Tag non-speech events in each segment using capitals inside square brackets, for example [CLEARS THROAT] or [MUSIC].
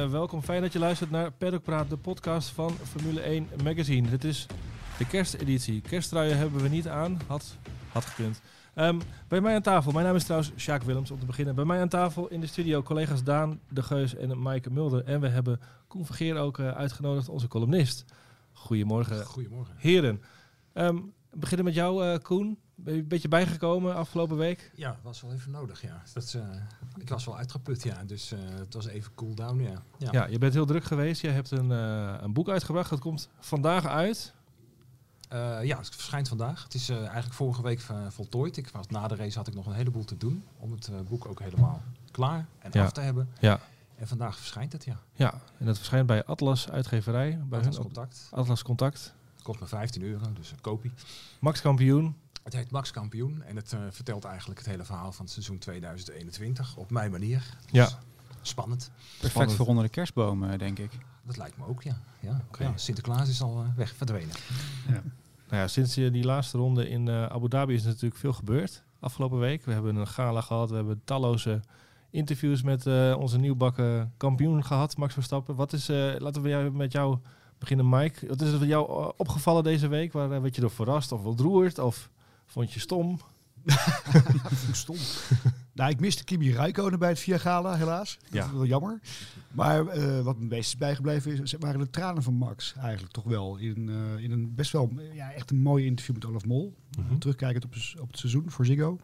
Eh, welkom. Fijn dat je luistert naar Paddock Praat, de podcast van Formule 1 Magazine. Dit is de kersteditie. Kersttruien hebben we niet aan. Had, had gekund. Ehm, bij mij aan tafel, mijn naam is trouwens Sjaak Willems om te beginnen. Bij mij aan tafel in de studio collega's Daan de Geus en Maaike Mulder. En we hebben Koen Vergeer ook eh, uitgenodigd, onze columnist. Goedemorgen, Goedemorgen. heren. Ehm, we beginnen met jou, eh, Koen. Ben je een beetje bijgekomen afgelopen week? Ja, was wel even nodig, ja. Dat, eh, ik was wel uitgeput, ja. Dus eh, het was even cool down, ja. ja. Ja, je bent heel druk geweest. Je hebt een, eh, een boek uitgebracht. Dat komt vandaag uit. Eh, ja, het verschijnt vandaag. Het is eh, eigenlijk vorige week voltooid. Ik was, na de race had ik nog een heleboel te doen om het boek ook helemaal klaar en Ja. af te hebben. Ja. En vandaag verschijnt het, ja. Ja, en dat verschijnt bij Atlas Uitgeverij. Bij Atlas Contact. Atlas Contact. Het kost me 15 euro, dus een kopie. Max kampioen. Het heet Max Kampioen en het eh, vertelt eigenlijk het hele verhaal van het seizoen 2021 op mijn manier. Dus Ja. Spannend. Perfect Spannend. voor onder de kerstboom, eh, denk ik. Dat lijkt me ook, ja. ja. Ja Sinterklaas is al eh, weg, verdwenen. Nou ja, sinds die laatste ronde in eh, Abu Dhabi is natuurlijk veel gebeurd. Afgelopen week. We hebben een gala gehad. We hebben talloze interviews met eh, onze nieuwbakken kampioen gehad, Max Verstappen. Wat is, eh, laten we jou- met jou beginnen, Mike. Wat is er jou eh, opgevallen deze week? Waar werd je door verrast of ontroerd? Of vond je stom? [LAUGHS] Stom. nou, ik miste Kimi Räikkönen bij het Via Gala, helaas. Dat Ja. is wel jammer. Maar eh, wat me het meest is bijgebleven is, waren de tranen van Max eigenlijk toch wel. In, eh, in een best wel ja, echt een mooi interview met Olaf Mol. Mhm. Terugkijkend op, het- op het seizoen voor Ziggo.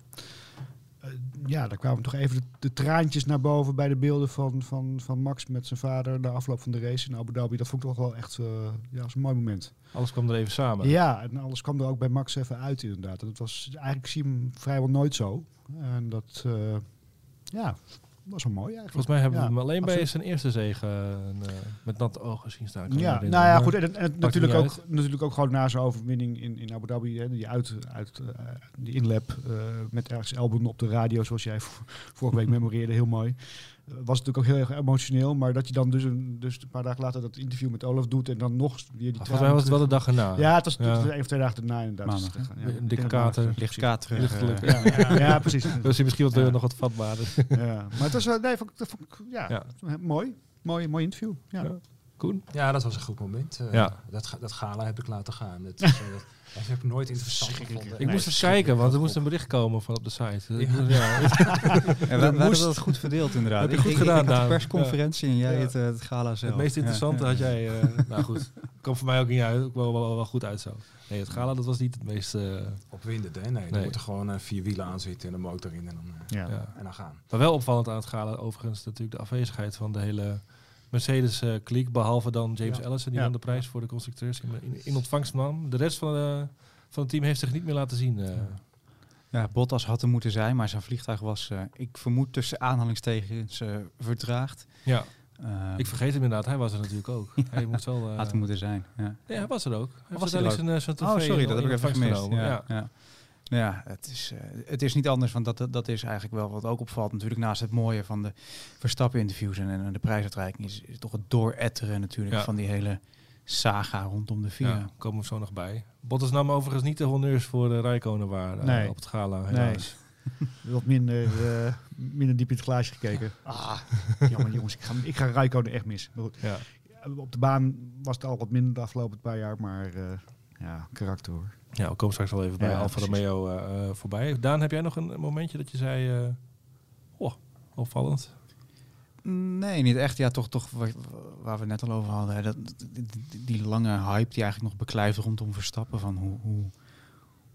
Eh, ja, daar kwamen toch even de, de traantjes naar boven bij de beelden van, van, van Max met zijn vader na afloop van de race in Abu Dhabi. Dat vond ik toch wel echt eh, ja, was een mooi moment. Alles kwam er even samen. Ja, en alles kwam er ook bij Max even uit inderdaad. En dat was eigenlijk zie je hem vrijwel nooit zo. En dat eh, ja, was wel mooi eigenlijk. Volgens mij hebben we hem alleen bij zijn eerste zege eh, met natte ogen zien staan. Ja, nou ja, Maar- goed. En, natuurlijk, ook, uit. natuurlijk ook gewoon na zijn overwinning in, in Abu Dhabi, hè, die uit, uit eh, die inlap eh, met ergens Albon op de radio, zoals jij vorige week [LAUGHS] memoreerde, heel mooi. Was natuurlijk ook heel erg emotioneel, maar dat je dan dus een, dus een paar dagen later dat interview met Olaf doet en dan nog weer die Volgens mij was het wel de dag erna. Ja, het was, Ja. één of twee dagen daarna inderdaad. Maandag, het gegaan. Een Ja, dikke kater. Licht katerig. Lichtelijk. eh, Ja, ja, ja, precies. Dat is hij misschien wat, Ja. nog wat vatbaarder. Ja, maar het was, nee, vond vond ik, ja, Ja. mooi. Mooi, mooi interview. Ja. Ja. Koen? Ja, dat was een goed moment. Eh, Ja. dat, dat gala heb ik laten gaan. Dat, is, eh, dat, dat heb ik nooit interessant gevonden. Ik Nee, moest eens kijken, want er moest een bericht komen van op de site. Ja. Ik [LAUGHS] [LAUGHS] moest- ja. En we, we moest- hadden dat goed verdeeld inderdaad. Heb je Ik- goed ik, gedaan, ik had de Daan. persconferentie en jij Ja. het, eh, het gala zelf. Het meest interessante ja. had jij... eh, [LAUGHS] nou goed, kwam voor mij ook niet uit. Ook wel, wel, wel goed uit zo. Nee, het gala dat was niet het meest... Opwindend, hè? Nee, Nee. er moeten gewoon vier wielen aan zitten en een motor in en dan, Ja. ja. en dan gaan. Maar wel opvallend aan het gala overigens natuurlijk de afwezigheid van de hele Mercedes-kliek. behalve dan James Ja. Ellison die Ja. dan de prijs voor de constructeurs in, in, in ontvangst nam. De rest van, de, van het team heeft zich niet meer laten zien. eh. Ja, Bottas had er moeten zijn, maar zijn vliegtuig was, eh, ik vermoed tussen aanhalingstekens, eh vertraagd. Ja, Eh, ik vergeet hem inderdaad. Hij was er natuurlijk ook. [LAUGHS] Hij moest wel... eh, had er moeten zijn. Ja. Ja, hij was er ook. Hij Was er uiteindelijk zijn, eh, zijn Oh, sorry, dat heb ik even gemist. Ja, ja. Ja, het is, eh, het is niet anders, want dat, dat is eigenlijk wel wat ook opvalt. Natuurlijk naast het mooie van de Verstappen-interviews en, en de prijsuitreiking is, is toch het dooretteren natuurlijk Ja. van die hele saga rondom de VIA. Ja, komen we zo nog bij. Bottas nam overigens niet de honneurs voor de Rijkonen waar eh, Nee. op het gala. Nee. Helaas. [LAUGHS] Wat minder, eh, minder diep in het glaasje gekeken. [LAUGHS] Ah, jammer jongens, ik ga, ik ga Rijkonen echt mis. Maar goed, Ja. op de baan was het al wat minder de afgelopen paar jaar, maar eh, ja, karakter hoor. ja, we komen straks wel even bij Ja, Alfa. Romeo eh, eh, voorbij. Daan, heb jij nog een momentje dat je zei... eh, oh, opvallend. Nee, niet echt. Ja, toch, toch waar, waar we het net al over hadden. Hè, dat, die, lange hype die eigenlijk nog beklijft rondom Verstappen. Van hoe, hoe,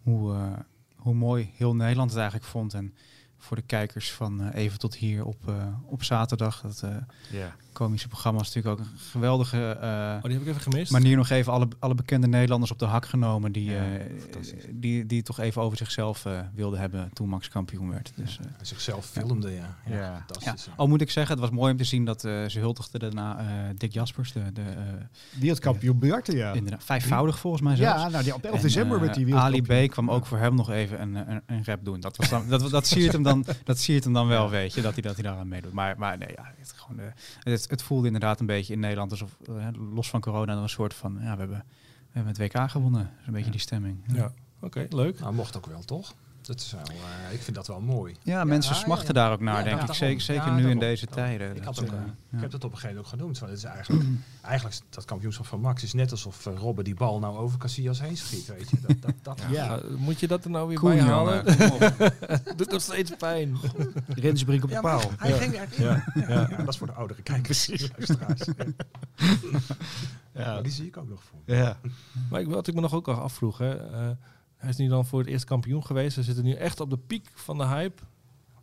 hoe, eh, hoe mooi heel Nederland het eigenlijk vond. En voor de kijkers van eh, even tot hier op, eh, op zaterdag. Dat eh, Ja. Komische programma is natuurlijk ook een geweldige eh, Oh, die heb ik even gemist. manier nog even alle, alle bekende Nederlanders op de hak genomen. Die, Ja, eh, die, die het toch even over zichzelf eh, wilden hebben toen Max kampioen werd. Dus, eh, En zichzelf filmde, ja. Ja, Ja. ja, fantastisch. ja. al moet ik zeggen, het was mooi om te zien dat eh, ze huldigden daarna eh, Dick Jaspers, de, de eh, Wereldkampioen biljarten, ja. inderdaad, vijfvoudig volgens mij zelfs. Ja, nou, die op 11 En, december met die Ali. B kwam ook voor hem nog even een, een, een rap doen. Dat, was dan, dat, dat, siert hem dan, dat siert hem dan wel, weet je, dat hij, dat hij daaraan meedoet. Maar, maar nee, ja, het, gewoon, eh, het, het voelde inderdaad een beetje in Nederland alsof, eh, los van corona, dan een soort van, ja, we hebben, we hebben het WK gewonnen. Een beetje die stemming. Ja, oké, leuk. Nou, mocht ook wel, toch? Dat is wel, eh, ik vind dat wel mooi. Ja, mensen ja, smachten ja. daar ook naar, Ja, denk ja, ik. Zeker, zeker Ja, nu in deze tijden. Ik, Dat, had ook, eh, eh, ja. ik heb dat op een gegeven moment ook genoemd. Want het is eigenlijk, [CLEARS THROAT] eigenlijk is dat kampioenschap van Max is net alsof uh, Robben die bal nou over Casillas heen schiet. Weet je. Dat, dat, dat, [LAUGHS] Ja. Moet je dat er nou weer Koen, bij halen? [LAUGHS] Doet nog steeds pijn. [LAUGHS] Rensbrink op de Ja, paal. hij Ja. ging ja. Ja, ja, dat is voor de oudere kijkers. luisteraars. Ja. Maar die zie ik ook nog voor. Ja. Maar ik, wat ik me nog ook al afvroeg, hè, eh, hij is nu dan voor het eerst kampioen geweest. We zitten nu echt op de piek van de hype.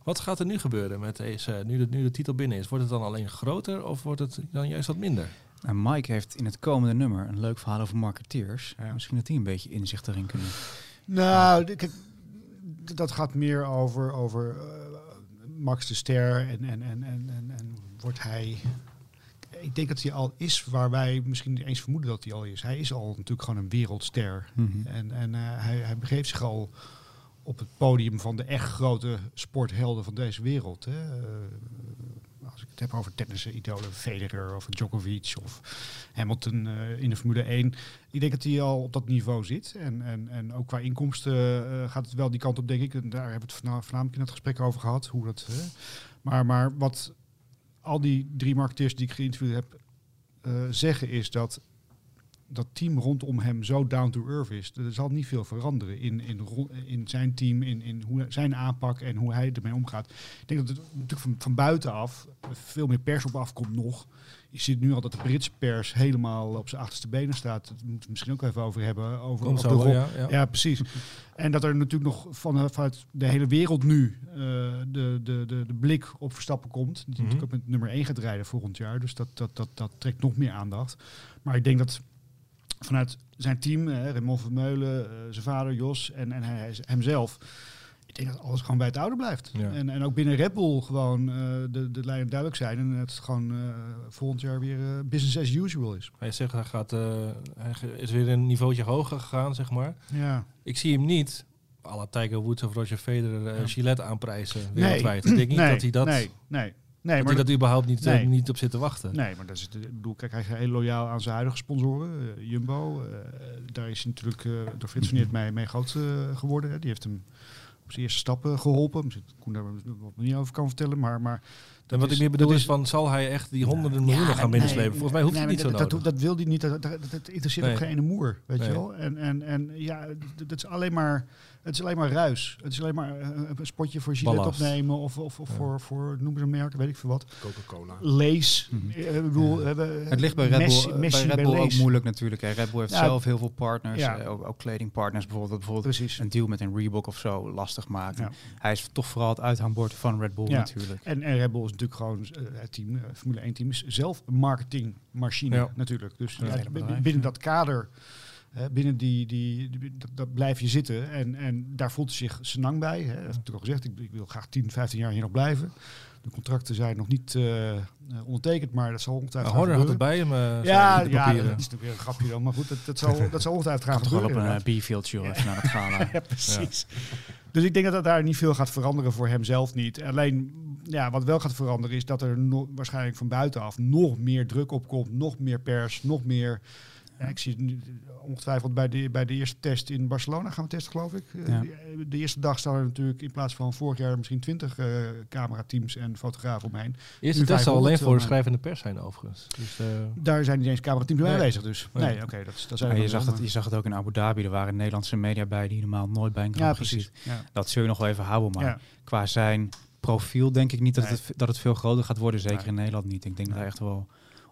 Wat gaat er nu gebeuren met deze, nu de, nu de titel binnen is? Wordt het dan alleen groter of wordt het dan juist wat minder? En Mike heeft in het komende nummer een leuk verhaal over marketeers. Ja. Misschien dat die een beetje inzicht erin kunnen. Nou, kijk, dat gaat meer over, over eh, Max de Ster en, en, en, en, en, en wordt hij... Ik denk dat hij al is waar wij misschien niet eens vermoeden dat hij al is. Hij is al natuurlijk gewoon een wereldster. Mhm. En, en eh, hij, hij begeeft zich al op het podium van de echt grote sporthelden van deze wereld. Hè. Eh, als ik het heb over tennissen, idolen, Federer of Djokovic of Hamilton eh, in de Formule 1. Ik denk dat hij al op dat niveau zit. En, en, en ook qua inkomsten gaat het wel die kant op, denk ik. En daar hebben we het voorna- voornamelijk in het gesprek over gehad. Hoe dat, maar, maar wat al die drie marketeers die ik geïnterviewd heb eh, zeggen is dat dat team rondom hem zo down to earth is. Er zal niet veel veranderen in, in, in zijn team, in, in hoe, zijn aanpak en hoe hij ermee omgaat. Ik denk dat het natuurlijk van, van buitenaf veel meer pers op afkomt nog. Je ziet nu al dat de Britse pers helemaal op zijn achterste benen staat. Dat moeten we misschien ook even over hebben. Over, Komt de rol- ja, ja. ja, precies. En dat er natuurlijk nog van, vanuit de hele wereld nu eh, de, de, de, de blik op Verstappen komt. Die Mhm. natuurlijk ook met nummer 1 gaat rijden volgend jaar. Dus dat, dat, dat, dat trekt nog meer aandacht. Maar ik denk dat vanuit zijn team, eh, Raymond Vermeulen, eh, zijn vader Jos en, en hij, hemzelf... Ik denk dat alles gewoon bij het oude blijft. Ja. En, en ook binnen Red Bull gewoon eh, de, de lijnen duidelijk zijn. En het gewoon eh, volgend jaar weer eh, business as usual is. Hij zegt hij, gaat, hij is weer een niveautje hoger gegaan, zeg maar. Ja. Ik zie hem niet, la Tiger Woods of Roger Federer, Ja. Gillette aanprijzen Nee. wereldwijd. Ik denk niet nee, dat hij dat, Nee, nee. Nee, dat, maar hij dat überhaupt niet, Nee. niet op zit te wachten. Nee, maar dat is, het- bedoel, kijk, hij is heel loyaal aan zijn huidige sponsoren, Jumbo. daar is hij natuurlijk door Frits van mee, mee groot geworden. Hè. Die heeft hem op zijn eerste stappen geholpen. Misschien Koen daar wat niet over kan vertellen, maar... maar En wat is- ik meer bedoel is van, zal hij echt die honderden miljoenen Ja, gaan nee, binnenslepen? Volgens mij hoeft nee, hij niet zo dat, nodig. dat, dat wil hij niet. Dat, dat, dat interesseert Nee. ook geen moer, weet je wel. En, en, en ja, dat is alleen maar... Het is alleen maar ruis. Het is alleen maar eh, een spotje voor Gillette Ballast. opnemen of, of, of Ja. voor, voor, noem eens een merk, weet ik veel wat. Coca-Cola. Lees. Mhm. Eh, Ik bedoel, we hebben Het ligt bij Red Bull, Messi, eh, Messi bij Red Bull ook moeilijk natuurlijk. Hè. Red Bull heeft Ja. zelf heel veel partners, Ja. eh, ook, ook kledingpartners bijvoorbeeld. Bijvoorbeeld Precies. een deal met een Reebok of zo lastig. Ja. Hij is toch vooral het uithangbord van Red Bull Ja. natuurlijk. En, en Red Bull is natuurlijk gewoon eh, het team, eh, Formule 1 team, is zelf een marketingmachine Ja. natuurlijk. Dus Ja, ja, binnen ja. dat kader, binnen die, die, die- dat, dat blijf je zitten. En, en daar voelt hij zich senang bij. Hè. Hij heeft natuurlijk al gezegd, ik, ik wil graag 10, 15 jaar hier nog blijven. De contracten zijn nog niet eh, eh, ondertekend, maar dat zal Nou, ongetwijfeld gaan Horner had het gebeuren. bij hem, eh, Ja, ja, dat is natuurlijk weer een grapje dan. Maar goed, dat, dat, zal, dat zal ongetwijfeld gaan toch wel op gebeuren. een uh, show even naar het gala. [LAUGHS] Ja, precies. Dus ik denk dat dat daar niet veel gaat veranderen voor hemzelf niet. Alleen, ja, wat wel gaat veranderen is dat er no- waarschijnlijk van buitenaf nog meer druk op komt, nog meer pers, nog meer. Ja, ik zie het nu, eh, ongetwijfeld bij de, bij de eerste test in Barcelona gaan we testen, geloof ik. Eh, Ja. De, de eerste dag staan er natuurlijk in plaats van vorig jaar misschien twintig eh camerateams en fotografen omheen. Eerste Nu test zal alleen 500 voor de schrijvende pers zijn overigens. Dus, eh, Daar zijn niet eens camerateams bij Nee. aanwezig, dus. Nee. Nee, oké, dat, is- dat zijn je, zag het, je zag het ook in Abu Dhabi. Er waren Nederlandse media bij die normaal nooit bij een Ja, precies. Ja. Dat zul je nog wel even houden. Maar Ja. qua zijn profiel denk ik niet dat, Nee. het, dat het veel groter gaat worden. Zeker Nee. in Nederland niet. Ik denk dat echt wel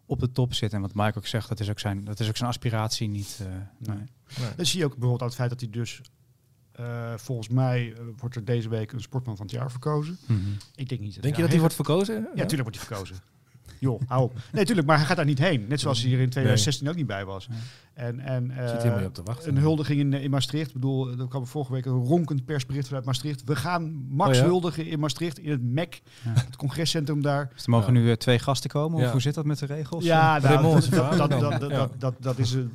op de top zit. En wat Mike ook zegt, dat is ook zijn, dat is ook zijn aspiratie niet. eh, Nee. nee. nee. Dat zie je ook bijvoorbeeld aan het feit dat hij dus... eh, volgens mij eh, wordt er deze week een sportman van het jaar verkozen. Mhm. Ik denk niet dat Denk je dat hij wordt verkozen? Ja, tuurlijk wordt hij verkozen. Joh, hou op. Nee, tuurlijk, maar hij gaat daar niet heen. Net zoals hij hier in 2016 ook niet bij was. En, en eh, op te wachten. een huldiging in, in Maastricht. Ik bedoel, er kwam vorige week een ronkend persbericht vanuit Maastricht. We gaan Max Oh ja? huldigen in Maastricht, in het MEC, Ja. het congrescentrum daar. Dus er mogen Ja. nu eh, twee gasten komen? Of hoe zit dat met de regels? Ja, nou, dat, dat, dat, dat, dat, is een,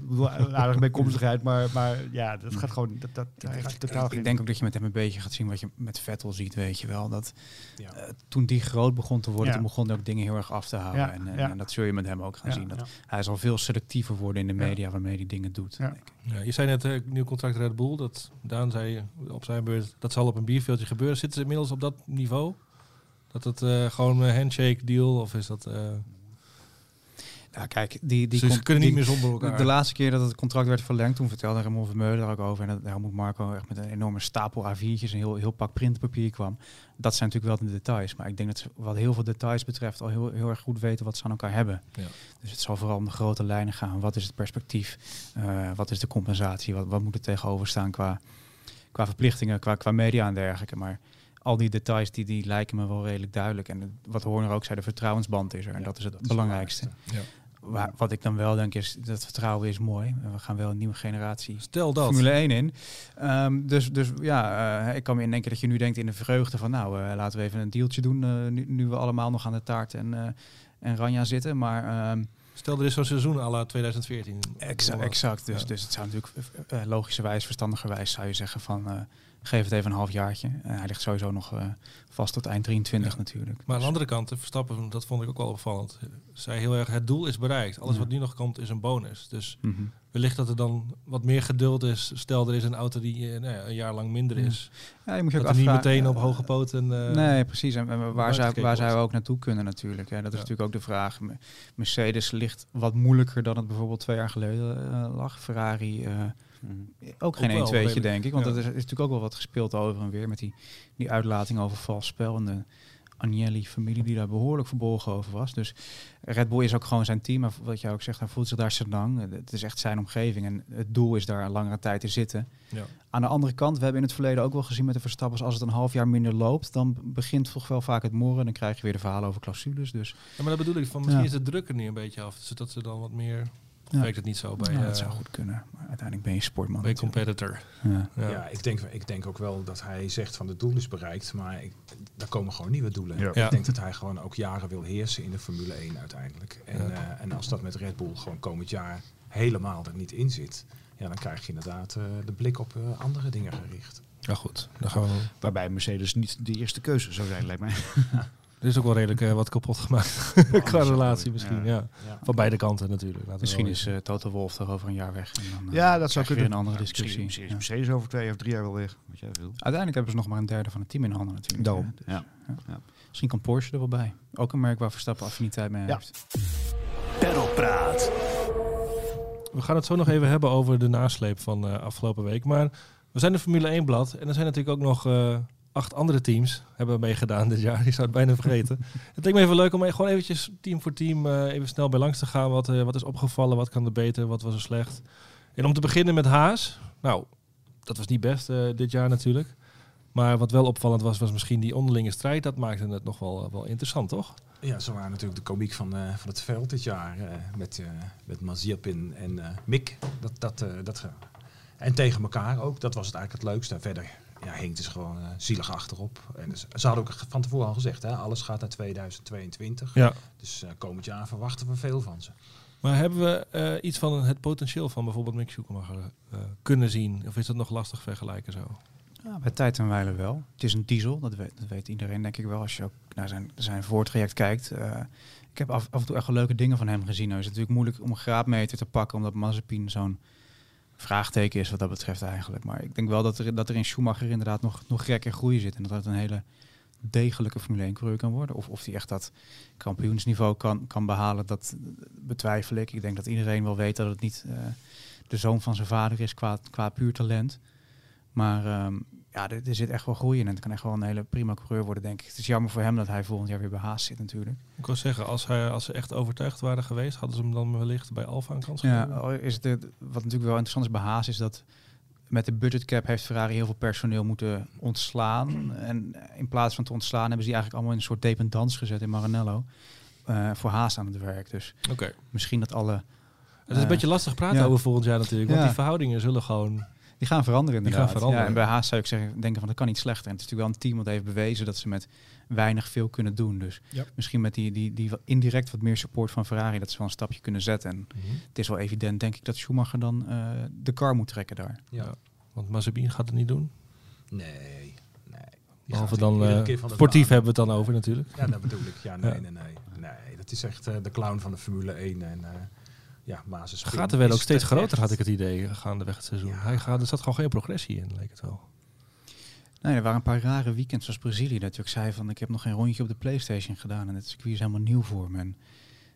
aardige bijkomstigheid. Maar, maar ja, dat gaat gewoon... Dat, dat, Ik, gaat totaal ik denk ook dat je met hem een beetje gaat zien wat je met Vettel ziet, weet je wel. Dat, Ja. eh, toen die groot begon te worden, Ja. toen begon hij ook dingen heel erg af te houden. Ja, en, eh, ja. en dat zul je met hem ook gaan Ja. zien. Dat Ja. Hij zal veel selectiever worden in de Ja. media waarmee waarmee hij dingen doet. Ja. denk ik. Ja, je zei net, eh, nieuw contract Red Bull. Dat, Daan zei op zijn beurt, dat zal op een bierveeltje gebeuren. Zitten ze inmiddels op dat niveau? Dat het eh, gewoon een handshake deal of is dat... eh Ja, kijk, die, die kunnen niet meer zonder De, elkaar. de laatste keer dat het contract werd verlengd, toen vertelde Ramon Vermeulen daar ook over. En dat, daar moet Marco echt met een enorme stapel A4'tjes en heel, heel pak printpapier kwam. Dat zijn natuurlijk wel de details. Maar ik denk dat ze wat heel veel details betreft al heel, heel erg goed weten wat ze aan elkaar hebben. Ja. Dus het zal vooral om de grote lijnen gaan. Wat is het perspectief? Eh, wat is de compensatie? Wat, wat moet er tegenover staan qua, qua verplichtingen, qua, qua media en dergelijke. Maar al die details die, die lijken me wel redelijk duidelijk. En wat Horner ook zei, de vertrouwensband is er. En Ja, dat is het het belangrijkste. belangrijkste. Waar, wat ik dan wel denk is, dat vertrouwen is mooi. We gaan wel een nieuwe generatie Stel dat. Formule 1 in. Ehm, dus, dus ja, eh, ik kan me in denken dat je nu denkt in de vreugde van... nou, eh, laten we even een dealtje doen eh, nu, nu we allemaal nog aan de taart en, en Ranja zitten. Maar ehm, Stel er is zo'n seizoen à la 2014. exa- exact, dus, Ja. dus het zou natuurlijk logischerwijs, verstandigerwijs zou je zeggen van... eh, geef het even een half jaartje. En hij ligt sowieso nog eh, vast tot eind 23 Ja. natuurlijk. Maar aan de Dus- andere kant, Verstappen, dat vond ik ook wel opvallend. Zei heel erg, het doel is bereikt. Alles Ja. wat nu nog komt is een bonus. Dus Mhm. wellicht dat er dan wat meer geduld is. Stel, er is een auto die eh, nou ja, een jaar lang minder is. Ja, je moet je Dat niet meteen op eh, hoge poten... eh, nee, precies. En, en waar, zou, waar zouden we ook naartoe kunnen natuurlijk. Hè? Dat is natuurlijk ook de vraag. Me- Mercedes ligt wat moeilijker dan het bijvoorbeeld twee jaar geleden eh, lag. Ferrari eh, ook geen wel 1 2 redelijk, denk ik. Want ja. er is, is natuurlijk ook wel wat gespeeld over en weer. Met die, die uitlating over vals spel. En de Agnelli-familie die daar behoorlijk verbolgen over was. Dus Red Bull is ook gewoon zijn team. Maar wat jij ook zegt, hij voelt zich daar lang. Het is echt zijn omgeving. En het doel is daar een langere tijd te zitten. ja. Aan de andere kant, we hebben in het verleden ook wel gezien met de Verstappers, als het een half jaar minder loopt, dan begint toch wel vaak het morren. Dan krijg je weer de verhalen over clausules. Dus Ja, maar dat bedoel ik, van misschien Ja. is de druk er nu een beetje af. Zodat ze dan wat meer... Ja. werkt het niet zo bij, ja, eh, dat zou goed kunnen. Maar uiteindelijk ben je sportman. natuurlijk. competitor? Ja. Ja. Ja, ik, denk, ik denk ook wel dat hij zegt van het doel is bereikt, maar ik, daar komen gewoon nieuwe doelen. Ja. Ja. Ik denk dat hij gewoon ook jaren wil heersen in de Formule 1 uiteindelijk. En, Ja. eh, en als dat met Red Bull gewoon komend jaar helemaal er niet in zit, ja, dan krijg je inderdaad eh, de blik op eh, andere dingen gericht. Ja, goed. Dan gaan we... Waarbij Mercedes niet de eerste keuze zou zijn, lijkt mij. [LAUGHS] Er is ook wel redelijk eh, wat kapot gemaakt. [LAUGHS] [LAUGHS] Qua relatie misschien, ja. Ja. Van beide kanten natuurlijk. laten Misschien is uh, Toto Wolf toch over een jaar weg. En dan, eh, Ja, dat zou kunnen. een andere Ja, discussie. Misschien, is Mercedes over twee of drie jaar wel weg. Wat jij wil. Uiteindelijk hebben ze nog maar een derde van het team in handen natuurlijk. Daarom. Dus, Ja. ja. Ja. Misschien kan Porsche er wel bij. Ook een merk waar Verstappen affiniteit mee Ja. heeft. Pedalpraat. We gaan het zo nog even hebben over de nasleep van eh, afgelopen week. Maar we zijn de Formule 1 blad. En er zijn natuurlijk ook nog eh, acht andere teams hebben meegedaan dit jaar. [LAUGHS] Ik zou het bijna vergeten. het leek me even leuk om gewoon eventjes team voor team eh, even snel bij langs te gaan. Wat, eh, wat is opgevallen, wat kan er beter, wat was er slecht. En om te beginnen met Haas. Nou, dat was niet best eh, dit jaar natuurlijk. Maar wat wel opvallend was, was misschien die onderlinge strijd. Dat maakte het nog wel, wel interessant, toch? Ja, ze waren natuurlijk de komiek van, van het veld dit jaar. met, met Mazepin en Mick. Dat, dat, dat, en tegen elkaar ook. Dat was het eigenlijk het leukste. En verder ja, hing het dus gewoon eh, zielig achterop. En dus- ze hadden ook van tevoren al gezegd, hè, alles gaat naar 2022. Ja. Dus eh, komend jaar verwachten we veel van ze. Maar hebben we eh, iets van het potentieel van bijvoorbeeld Mick Schumacher eh, kunnen zien? Of is dat nog lastig vergelijken zo? Ja, bij tijd en wijle wel. Het is een diesel, dat weet, dat weet iedereen denk ik wel. Als je ook naar zijn, zijn voortraject kijkt. Eh, ik heb af, af en toe echt wel leuke dingen van hem gezien. Nou is het natuurlijk moeilijk om een graadmeter te pakken, omdat Mazepin zo'n vraagteken is wat dat betreft eigenlijk. Maar ik denk wel dat er, dat er in Schumacher inderdaad nog, nog rek en groei zit. En dat het een hele degelijke Formule 1 coureur kan worden. Of of hij echt dat kampioensniveau kan, kan behalen, dat betwijfel ik. Ik denk dat iedereen wel weet dat het niet eh, de zoon van zijn vader is qua, qua puur talent. Maar ehm, ja, er, er zit echt wel groei in. En het kan echt wel een hele prima coureur worden, denk ik. Het is jammer voor hem dat hij volgend jaar weer bij Haas zit natuurlijk. Ik wil zeggen, als, hij, als ze echt overtuigd waren geweest, hadden ze hem dan wellicht bij Alfa een kans Ja, gegeven. al is het, wat natuurlijk wel interessant is bij Haas, is dat met de budgetcap heeft Ferrari heel veel personeel moeten ontslaan. En in plaats van te ontslaan hebben ze die eigenlijk allemaal in een soort dependance gezet in Maranello. eh, voor Haas aan het werk. Dus Oké. misschien dat alle... Het is een eh, beetje lastig praten ja. over volgend jaar natuurlijk. Want Ja. die verhoudingen zullen gewoon... Die gaan veranderen Die inderdaad. gaan veranderen. Ja, en bij Haas zou ik zeggen, denken van dat kan niet slechter. En het is natuurlijk wel een team dat heeft bewezen dat ze met weinig veel kunnen doen. Dus Ja. misschien met die, die, die indirect wat meer support van Ferrari dat ze wel een stapje kunnen zetten. En het is wel evident, denk ik, dat Schumacher dan eh, de car moet trekken daar. Ja. Ja. Want Mazepin gaat het niet doen. Nee, nee. Die Behalve dan iedere eh, keer van de sportief baan. hebben we het dan over natuurlijk. Ja, dat bedoel ik. Ja, nee, Ja. nee, nee. Nee, dat is echt eh, de clown van de Formule 1. En, eh, ja, Mazes De gaten werden ook steeds groter, had ik het idee, gaandeweg het seizoen. Hij gaat, er zat gewoon geen progressie in, leek het wel. Nee, er waren een paar rare weekends zoals Brazilië. Dat je ook zei van ik heb nog geen rondje op de Playstation gedaan. En het circuit is helemaal nieuw voor me.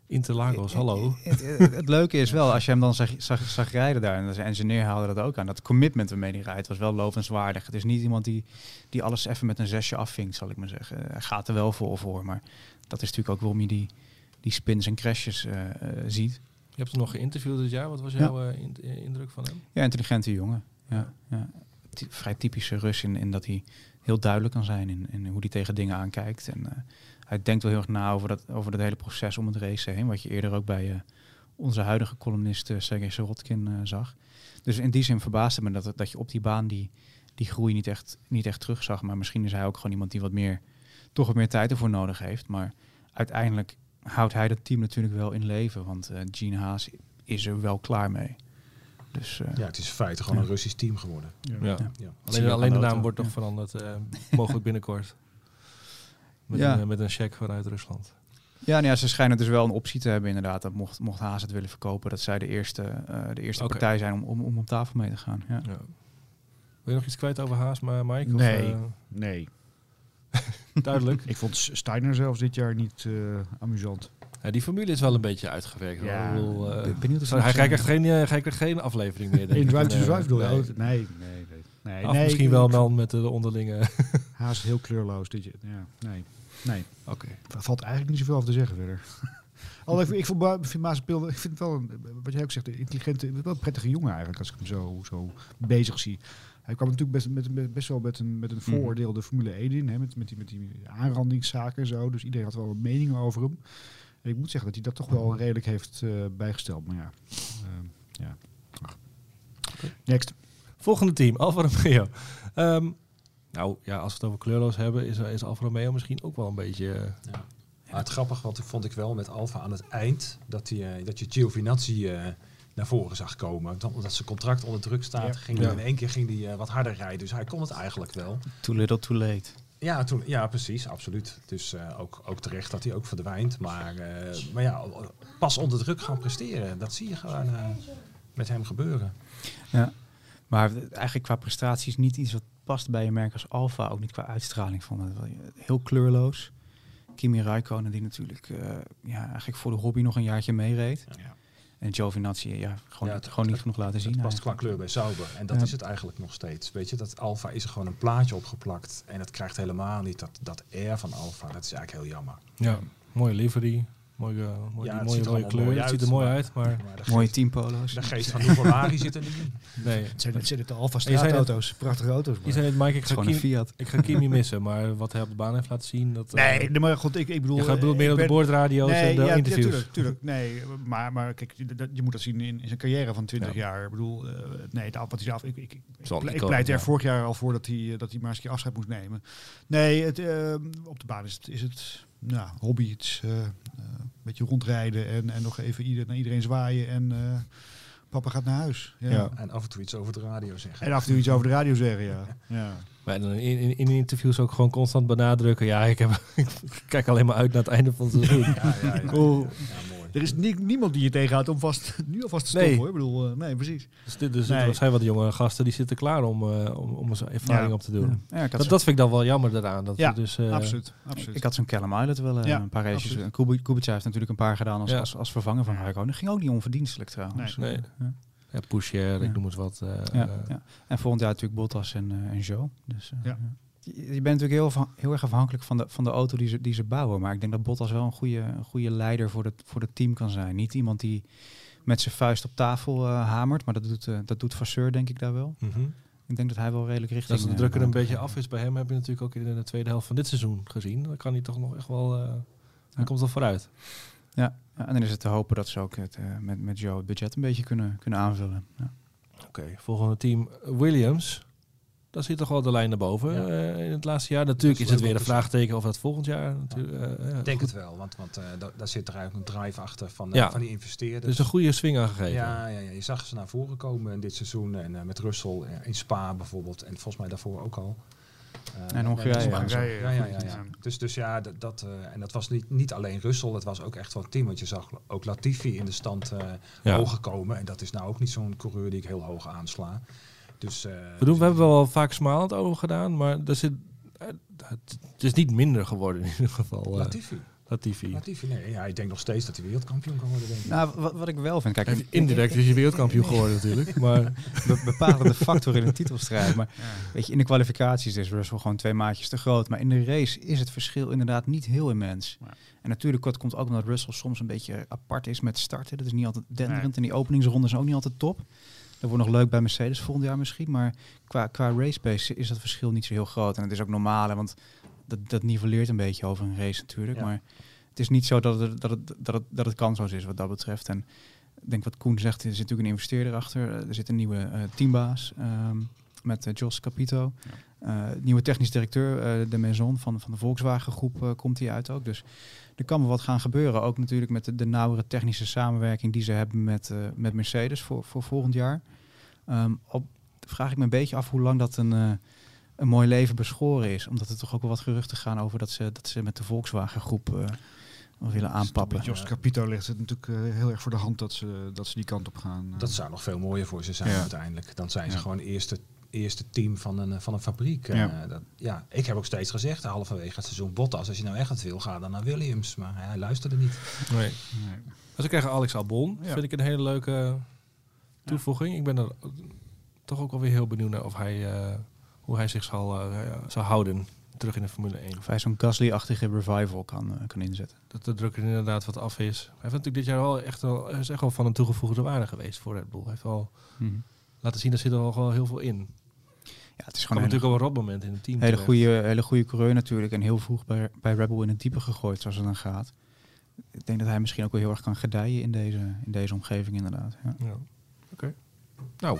Interlagos, hallo. Het, het- het leuke is wel, als je hem dan zag, zag, zag rijden daar, en de engineer haalde dat ook aan, dat commitment waarmee hij rijdt was wel lovenswaardig. Het is niet iemand die, die alles even met een zesje afvinkt, zal ik maar zeggen. Hij gaat er wel voor voor, maar dat is natuurlijk ook waarom je die, die spins en crashes eh, eh, ziet. Je hebt hem nog geïnterviewd dit jaar. Wat was jouw eh, in- eh, indruk van hem? Ja, intelligente jongen. Ja, ja. Ty- vrij typische Rus in, in dat hij heel duidelijk kan zijn in, in hoe hij tegen dingen aankijkt. En eh, hij denkt wel heel erg na over dat, over dat hele proces om het race heen. Wat je eerder ook bij onze huidige columnist uh, Sergej Sirotkin eh, zag. Dus in die zin verbaasde me dat, dat je op die baan die, die groei niet echt, niet echt terug zag. Maar misschien is hij ook gewoon iemand die wat meer, toch wat meer tijd ervoor nodig heeft. Maar uiteindelijk houdt hij dat team natuurlijk wel in leven. Want eh Gene Haas is er wel klaar mee. Dus eh, Ja, het is in feite gewoon Ja. een Russisch team geworden. Ja. Ja. Alleen, alleen de naam wordt nog Ja. veranderd, eh, [LAUGHS] mogelijk binnenkort. Met, Ja. een, met een check vanuit Rusland. Ja, nou ja, ze schijnen dus wel een optie te hebben inderdaad. Dat mocht, mocht Haas het willen verkopen, dat zij de eerste, eh, de eerste partij zijn om, om, om op tafel mee te gaan. Ja. Ja. Wil je nog iets kwijt over Haas, maar Mike? Of, Nee. Nee. [LAUGHS] duidelijk. Ik vond Steiner zelfs dit jaar niet eh, amusant. Ja, die formule is wel een beetje uitgewerkt. Ja. Ik bedoel, eh, Ben- benieuwd of ze hij, krijgt echt geen, eh, hij krijgt geen aflevering meer. denk In. Drive to bedoel je? nee. Oh, Nee, nee, nee. nee, Of nee misschien wel dan met de onderlinge. [LAUGHS] Haast heel kleurloos dit jaar. Ja, nee. Nee. Oké. Valt eigenlijk niet zoveel over te zeggen verder. [LAUGHS] Al ik, ik, vond Ba- ik vind Maas Pil, ik vind het wel, een, wat jij ook zegt, een intelligente, wel een prettige jongen eigenlijk, als ik hem zo, zo bezig zie. Hij kwam natuurlijk best, met, met- best wel met een, met een Mhm. vooroordeel de Formule 1 in, hè, met, met, die, met die aanrandingszaken en zo. Dus iedereen had wel een mening over hem. En ik moet zeggen dat hij dat toch wel redelijk heeft eh, bijgesteld. Maar ja, ehm, ja. Next. Volgende team, Alfa Romeo. Ehm, nou ja, als we het over kleurloos hebben, is, is Alfa Romeo misschien ook wel een beetje... eh, Ja. Maar het grappige wat vond ik wel met Alfa aan het eind, dat, die, eh, dat je Giovinazzi eh, naar voren zag komen. Omdat zijn contract onder druk staat, Ja. ging hij in één keer ging die, eh, wat harder rijden. Dus hij kon het eigenlijk wel. Too little, too late. Ja, toen, ja precies, absoluut. Dus eh, ook, ook terecht dat hij ook verdwijnt. Maar, eh, maar ja, pas onder druk gaan presteren, dat zie je gewoon eh, met hem gebeuren. Ja. Maar eigenlijk qua prestaties niet iets wat past bij een merk als Alfa. Ook niet qua uitstraling van het. Heel kleurloos. Kimi Räikkönen die natuurlijk eh, ja, eigenlijk voor de hobby nog een jaartje meereed. Ja. En Giovinazzi ja, gewoon, Ja, niet, het- gewoon niet het- genoeg laten zien. Het past qua kleur bij Sauber. En dat Ja. is het eigenlijk nog steeds. Weet je, dat Alfa is er gewoon een plaatje opgeplakt. En het krijgt helemaal niet dat, dat R van Alfa. Dat is eigenlijk heel jammer. ja, mooie livery. Mooie, eh, mooie, Ja, het mooie, ziet er mooie kleur. mooi het ziet uit, er mooi uit, maar Maar de Mooie geest, teampolo's. de geest van Nuvolari zit er niet in. [LAUGHS] nee. Het zijn, het zijn het Alfa zei net- straatauto's, prachtige auto's. maar- Je zei net, Mike, ik Het ga, gewoon een Kim, Fiat. ik ga Kimi missen. Maar wat hij op de baan heeft laten zien, dat... eh, Nee, nee, maar goed, ik, ik bedoel... je gaat bedoel, eh, meer op de boordradio's en de ja, interviews. Ja, tuurlijk, tuurlijk. Nee, maar, maar kijk, je, dat- je moet dat zien in, in zijn carrière van 20 Ja. jaar. Ik bedoel, eh, nee, de wat hij af, ik, ik, ik, pleit er vorig jaar al voor dat hij, dat hij maar eens een keer afscheid moest nemen. Nee, het, op de baan is het, is het nou, hobby. Het is eh, eh, een beetje rondrijden en, en nog even ieder, naar iedereen zwaaien en eh, papa gaat naar huis. Ja. Ja. En af en toe iets over de radio zeggen. En af en toe iets over de radio zeggen, ja. [LAUGHS] ja. Maar in, in, in interviews ook gewoon constant benadrukken. Ja, ik, heb, [LAUGHS] ik kijk alleen maar uit naar het einde van het seizoen. Ja, ja, ja. Oeh. Ja, mooi. Er is nie- niemand die je tegenhoudt om vast, [LAUGHS] nu alvast te stoppen Nee. hoor. Ik bedoel, eh, nee, precies. Dus, dit, dus Nee. er zijn wat jonge gasten die zitten klaar om, eh, om, om zijn ervaring Ja. op te doen. Ja, Dat, dat vind ik dan wel jammer daaraan. Dat Ja, dus, eh, absoluut, absoluut. ik had zo'n Callum Islet wel Ja, een paar races. Kubica heeft natuurlijk een paar gedaan als, Ja. als, als vervanger van Räikkönen. Dat ging ook niet onverdienstelijk trouwens. Nee. Ja. Ja, Pusher, Ja. ik noem het wat. Ja, ja. En volgend jaar natuurlijk Bottas en, eh en Joe. Dus, eh, Ja. Je, bent natuurlijk heel, heel erg afhankelijk van de, van de auto die ze, die ze bouwen. Maar ik denk dat Bottas wel een goede, een goede leider voor, het voor het team kan zijn. Niet iemand die met zijn vuist op tafel eh, hamert. Maar dat doet, eh, dat doet Vasseur denk ik daar wel. mhm. Ik denk dat hij wel redelijk richting... Als de eh, druk er een beetje af is bij hem, heb je natuurlijk ook in de tweede helft van dit seizoen gezien. Dan kan hij toch nog echt wel. hij komt wel vooruit. Ja, en dan is het te hopen dat ze ook het, met, met Joe het budget een beetje kunnen, kunnen aanvullen. Ja. Oké, volgende team Williams. Daar zit toch wel de lijn naar boven Ja. eh, in het laatste jaar. Natuurlijk Dat is het weer een vraagteken of dat volgend jaar. Natuurlijk, eh, ja, Ik denk goed. het wel, want, want eh, da- daar zit er eigenlijk een drive achter van, eh, Ja. van die investeerders. Dus een goede swing aangegeven. ja, ja, ja, je zag ze naar voren komen in dit seizoen. En eh, met Russell eh, in Spa bijvoorbeeld. En volgens mij daarvoor ook al. Eh, En Hongarije, ja. Ja, ja. Dus, dus ja, dat, dat, eh, en dat was niet, niet alleen Russell, het was ook echt wel een team. Want je zag ook Latifi in de stand eh Ja. hoger komen. En dat is nou ook niet zo'n coureur die ik heel hoog aansla. Dus, eh, We, doen, we hebben wel vaak smalend over gedaan, maar er zit, eh, het, is niet minder geworden in ieder geval. eh, Latifi. Latifi. Latifi, nee. Ja, ik denk nog steeds dat hij wereldkampioen kan worden, denk ik. Nou, wat, wat ik wel vind, kijk, Hij Indirect is je wereldkampioen geworden [LAUGHS] natuurlijk, maar be- bepalende factor in een titelstrijd. Maar weet je, in de kwalificaties is Russell gewoon twee maatjes te groot. Maar in de race is het verschil inderdaad niet heel immens. Ja. En natuurlijk dat komt ook omdat Russell soms een beetje apart is met starten. Dat is niet altijd denderend. En die openingsronde is ook niet altijd top. Dat wordt nog leuk bij Mercedes volgend jaar misschien. Maar qua, qua race pace is dat verschil niet zo heel groot. En het is ook normaal, want dat, dat nivelleert een beetje over een race natuurlijk. Ja. Maar het is niet zo dat het, dat, het, dat, het, dat het kansloos is wat dat betreft. En ik denk wat Koen zegt, er zit natuurlijk een investeerder achter. Er zit een nieuwe eh, teambaas ehm, met eh, Jos Capito. Eh, nieuwe technisch directeur, de Maison van, van de Volkswagen groep, komt hij uit ook. Dus er kan wel wat gaan gebeuren. Ook natuurlijk met de, de nauwere technische samenwerking die ze hebben met, met Mercedes voor, voor volgend jaar. Ehm, op, vraag ik me een beetje af hoe lang dat een, eh, een mooi leven beschoren is. Omdat er toch ook wel wat geruchten gaan over dat ze, dat ze met de Volkswagen groep eh, willen aanpappen. Met Jos Capito ligt het natuurlijk eh, heel erg voor de hand dat ze, dat ze die kant op gaan. Dat zou nog veel mooier voor ze zijn Ja. uiteindelijk. Dan zijn ze Ja. gewoon eerste, eerste team van een, van een fabriek. Ja. Dat, ja, ik heb ook steeds gezegd, halverwege het seizoen Bottas, als je nou echt wat wil, ga dan naar Williams. Maar hij luisterde niet. nee. Nee. Als ik krijg Alex Albon, Ja. vind ik een hele leuke toevoeging. Ik ben er toch ook alweer heel benieuwd naar of hij, eh, hoe hij zich zal, eh, ja, zal houden terug in de Formule 1. Of hij zo'n Gasly-achtige revival kan, eh, kan inzetten. Dat de druk er inderdaad wat af is. Hij heeft natuurlijk dit jaar wel echt wel, is echt wel van een toegevoegde waarde geweest voor Red Bull. Hij heeft wel laten zien, er zit er al wel heel veel in. Ja, het is gewoon natuurlijk al een rotmoment in het team. hele terecht. goede, hele goede coureur natuurlijk. En heel vroeg bij, bij Rebel in het diepe gegooid, zoals het dan gaat. Ik denk dat hij misschien ook wel heel erg kan gedijen in deze, in deze omgeving inderdaad. Ja. Ja. Oké. Nou,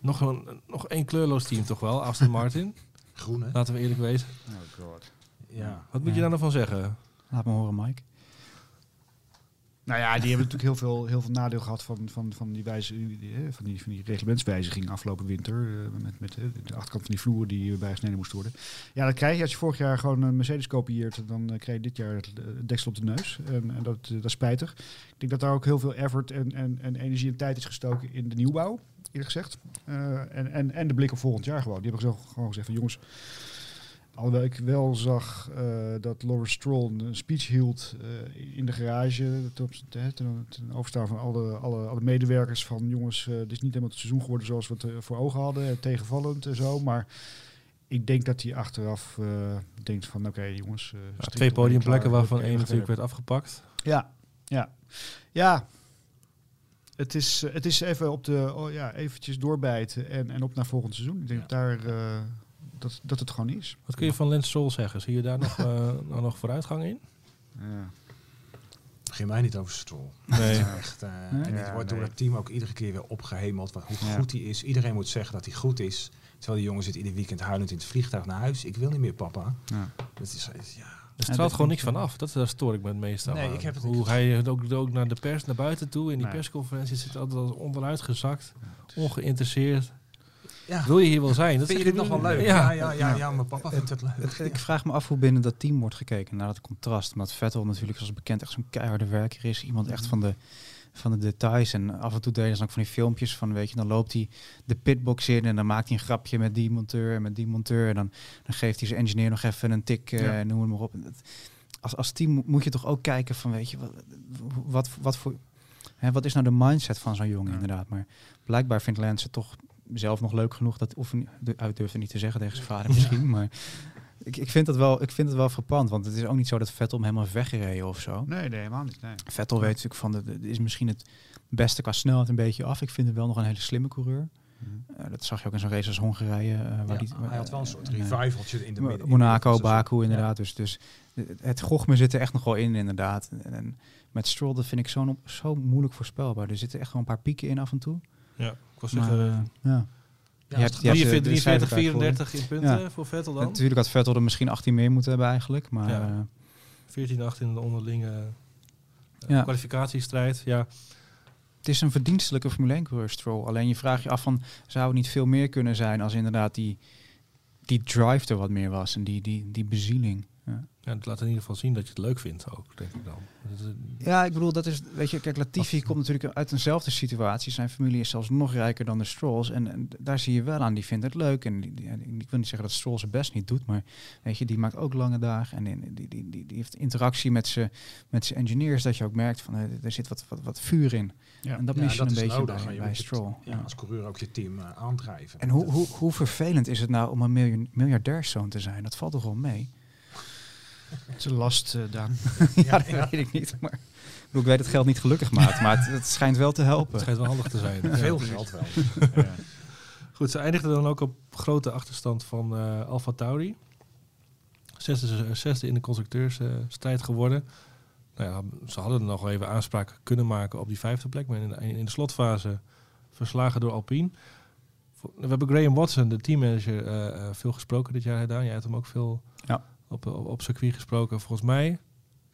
nog, een, nog één kleurloos team toch wel, Aston Martin. [LAUGHS] Groen, hè? Laten we eerlijk wezen. Oh god. Ja. Wat moet je daar nou van zeggen? Laat me horen, Mike. Nou ja, die hebben natuurlijk heel veel, heel veel nadeel gehad van, van, van, die wijze, van, die, van die reglementswijziging afgelopen winter. eh, met met eh, de achterkant van die vloer die bijgesneden moest worden. Ja, dat krijg je als je vorig jaar gewoon een Mercedes kopieert. Dan eh, krijg je dit jaar het, eh, deksel op de neus. En, en dat, eh, dat is spijtig. Ik denk dat daar ook heel veel effort en, en, en energie en tijd is gestoken in de nieuwbouw. Eerlijk gezegd. Eh, en, en, en de blik op volgend jaar gewoon. Die hebben gewoon gezegd van jongens... Alhoewel ik wel zag eh, dat Lawrence Stroll een speech hield eh, in de garage. Ten, ten, overstaan van alle, alle, alle medewerkers. Van jongens, eh dit is niet helemaal het seizoen geworden zoals we het voor ogen hadden. tegenvallend en zo. Maar ik denk dat hij achteraf denkt van oké jongens. Ja, twee podiumplekken klaar, waarvan één natuurlijk werd afgepakt. ja, ja. Ja. Het is, het is even op de, oh ja, eventjes doorbijten en, en op naar volgend seizoen. Ik denk Ja. dat daar, dat, dat het gewoon is. Wat kun je van Lance Stroll zeggen? Zie je daar nog, [LAUGHS] eh, nou nog vooruitgang in? Ja. Begin mij niet over Stroll. Nee. Het is echt, eh, Nee? En dit Ja, wordt door nee. het team ook iedere keer weer opgehemeld. Wat, hoe Ja. goed hij is. Iedereen moet zeggen dat hij goed is. Terwijl die jongen zit ieder weekend huilend in het vliegtuig naar huis. Ik wil niet meer, papa. Ja. Dat is, is- ja. Er straalt gewoon niks ik, van af. Dat, daar stoor ik me het meest aan. Nee, aan. ik heb het- Hoe hij het ook, ook naar de pers, naar buiten toe. In die Nee. persconferentie zit altijd onderuit gezakt. Ongeïnteresseerd. Ja. Wil je hier wel zijn? Dat Vind je dit nog wel leuk? Ja. Ja, ja, ja, ja, mijn papa vindt het leuk. Ik vraag me af hoe binnen dat team wordt gekeken naar dat contrast. Omdat Vettel natuurlijk, zoals bekend, echt zo'n keiharde werker is. Iemand echt van de, van de details. En af en toe deden ze ook van die filmpjes van, weet je, dan loopt hij de pitbox in en dan maakt hij een grapje met die monteur en met die monteur. En dan, dan geeft hij zijn engineer nog even een tik, eh, Ja. noem het maar op. Als, als team mo- moet je toch ook kijken van, weet je, wat, wat, wat voor... Hè, wat is nou de mindset van zo'n jongen Ja. inderdaad? Maar blijkbaar vindt Lance het toch zelf nog leuk genoeg. Dat, of de- hij durft het niet te zeggen tegen zijn vader misschien. Maar ik, ik, vind dat wel, ik vind het wel frappant. Want het is ook niet zo dat Vettel hem helemaal weggereden of zo. Nee, nee, helemaal niet. Nee. Vettel weet natuurlijk van, de, de- is misschien het beste qua snelheid een beetje af. Ik vind hem wel nog een hele slimme coureur. Mhm. Eh, dat zag je ook in zo'n race als Hongarije. eh, waar Ja, die, hij had wel een soort eh, revivaltje in de midden. Monaco. Baku inderdaad. Dus, dus het- gochme zit er echt nog wel in inderdaad. En, en met Stroll, dat vind ik zo, zo moeilijk voorspelbaar. Er zitten echt wel een paar pieken in af en toe. Ja, ik was Maar, zeggen... eh, ja. Ja, Je hebt- het- je hebt de- 43, de 43, cijferkaart voor je. 34 in punten Ja. voor Vettel dan. Natuurlijk had Vettel er misschien 18 meer moeten hebben eigenlijk. Maar Ja. eh, 14, 8 in de onderlinge eh, Ja. kwalificatiestrijd. Ja, het is een verdienstelijke Formule 1 coureur Stroll. Alleen je vraagt je af van, zou het niet veel meer kunnen zijn als inderdaad die die drive er wat meer was en die, die, die bezieling. Ja. Ja, het laat in ieder geval zien dat je het leuk vindt ook, denk ik dan. Dat is- Ja, ik bedoel, dat is, weet je, kijk, Latifi komt natuurlijk uit eenzelfde situatie. Zijn familie is zelfs nog rijker dan de Strolls. En, en daar zie je wel aan, die vindt het leuk. En die, die- en ik wil niet zeggen dat Stroll zijn best niet doet, maar weet je, die maakt ook lange dagen. En die, die, die, die, die heeft interactie met zijn met zijn engineers, dat je ook merkt van, eh, er zit wat, wat, wat vuur in. Ja. En dat Ja, mis je een beetje nodig, bij, bij het- Stroll. ja, Ja. als coureur ook je team eh, aandrijven. En hoe, hoe, hoe vervelend is het nou om een miljoen, miljardairszoon te zijn? Dat valt toch wel mee? Het is een last, eh, Daan. [LAUGHS] ja, dat weet ik niet. Maar ik, bedoel, ik weet dat geld niet gelukkig maakt, maar het, het schijnt wel te Het helpen. schijnt wel handig te zijn. Ja. Veel geld wel. [LAUGHS] Goed, ze eindigden dan ook op grote achterstand van eh Alfa Tauri. Zesde, zesde in de constructeursstrijd geworden. Nou ja, ze hadden nog wel even aanspraak kunnen maken op die vijfde plek. Maar in de, in de slotfase verslagen door Alpine. We hebben Graham Watson, de teammanager, eh, eh, veel gesproken dit jaar gedaan. Jij hebt hem ook veel. Op, op, op circuit gesproken. Volgens mij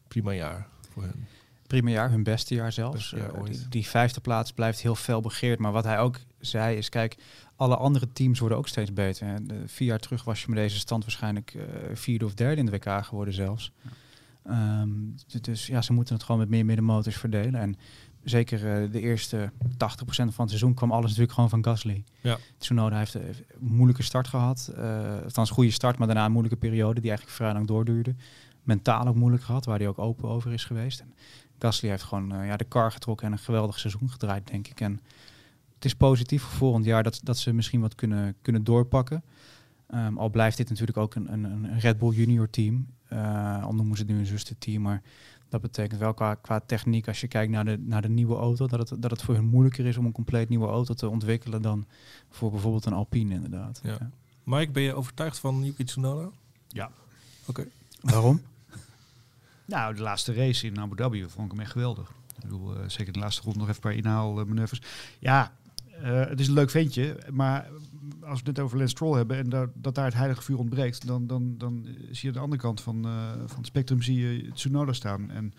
prima jaar voor hen. Prima jaar, hun beste jaar zelfs. Beste jaar Eh, die, die vijfde plaats blijft heel fel begeerd. Maar wat hij ook zei is, kijk, alle andere teams worden ook steeds beter. En, eh, vier jaar terug was je met deze stand waarschijnlijk eh, vierde of derde in de WK geworden zelfs. Ehm, dus ja, ze moeten het gewoon met meer middenmotors verdelen. En zeker eh, de eerste 80% van het seizoen kwam alles natuurlijk gewoon van Gasly. Ja. Tsunoda heeft een moeilijke start gehad. eh althans, goede start, maar daarna een moeilijke periode die eigenlijk vrij lang doorduurde. Mentaal ook moeilijk gehad, waar hij ook open over is geweest. En Gasly heeft gewoon eh, ja, de kar getrokken en een geweldig seizoen gedraaid, denk ik. En het is positief voor volgend jaar dat, dat ze misschien wat kunnen, kunnen doorpakken. Ehm, al blijft dit natuurlijk ook een, een, een Red Bull junior team. Eh, al noemen ze het nu een zusterteam, maar dat betekent wel qua, qua techniek, als je kijkt naar de, naar de nieuwe auto, dat het, dat het voor hun moeilijker is om een compleet nieuwe auto te ontwikkelen dan voor bijvoorbeeld een Alpine inderdaad. Ja. Mike, ben je overtuigd van Yuki Tsunoda? Ja. Oké. Waarom? [LAUGHS] Nou, de laatste race in Abu Dhabi vond ik hem echt geweldig. Ik bedoel, eh, zeker de laatste ronde nog even een paar inhaalmanoeuvres. Ja, eh, het is een leuk ventje, maar als we het net over Lance Stroll hebben en daar, dat daar het heilige vuur ontbreekt, dan, dan, dan zie je aan de andere kant van, eh, van het spectrum zie je Tsunoda staan. En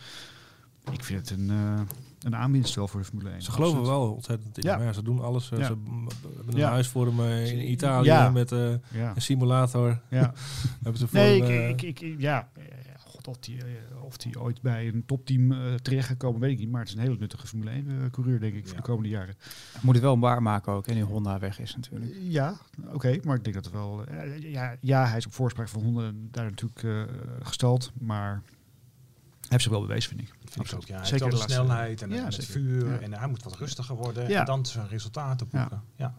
ik vind het een, eh een aanwinst wel voor de Formule 1. Ze geloven wel ontzettend in Ja. ze doen alles. Ja. Ze hebben een Ja. huis voor hem in Italië met een simulator. ja. [LAUGHS] hebben ze voor Nee, hem, ik, ik, ik, ik- ja. Eh, die, eh, of die ooit bij een topteam eh terechtgekomen, weet ik niet. Maar het is een hele nuttige Formule 1 coureur, denk ik, voor Ja. de komende jaren. Moet het wel waarmaken ook, en nu Honda weg is natuurlijk. Ja, oké, maar ik denk dat het wel. eh, ja, ja, hij is op voorspraak van honden daar natuurlijk eh, gestald, maar hij heeft zich wel bewezen, vind ik. Vind ik ook, ja. Hij Zeker de snelheid en, Ja, en het zeker. vuur. Ja. En hij moet wat rustiger worden. Ja. En dan zijn resultaten boeken. Ja.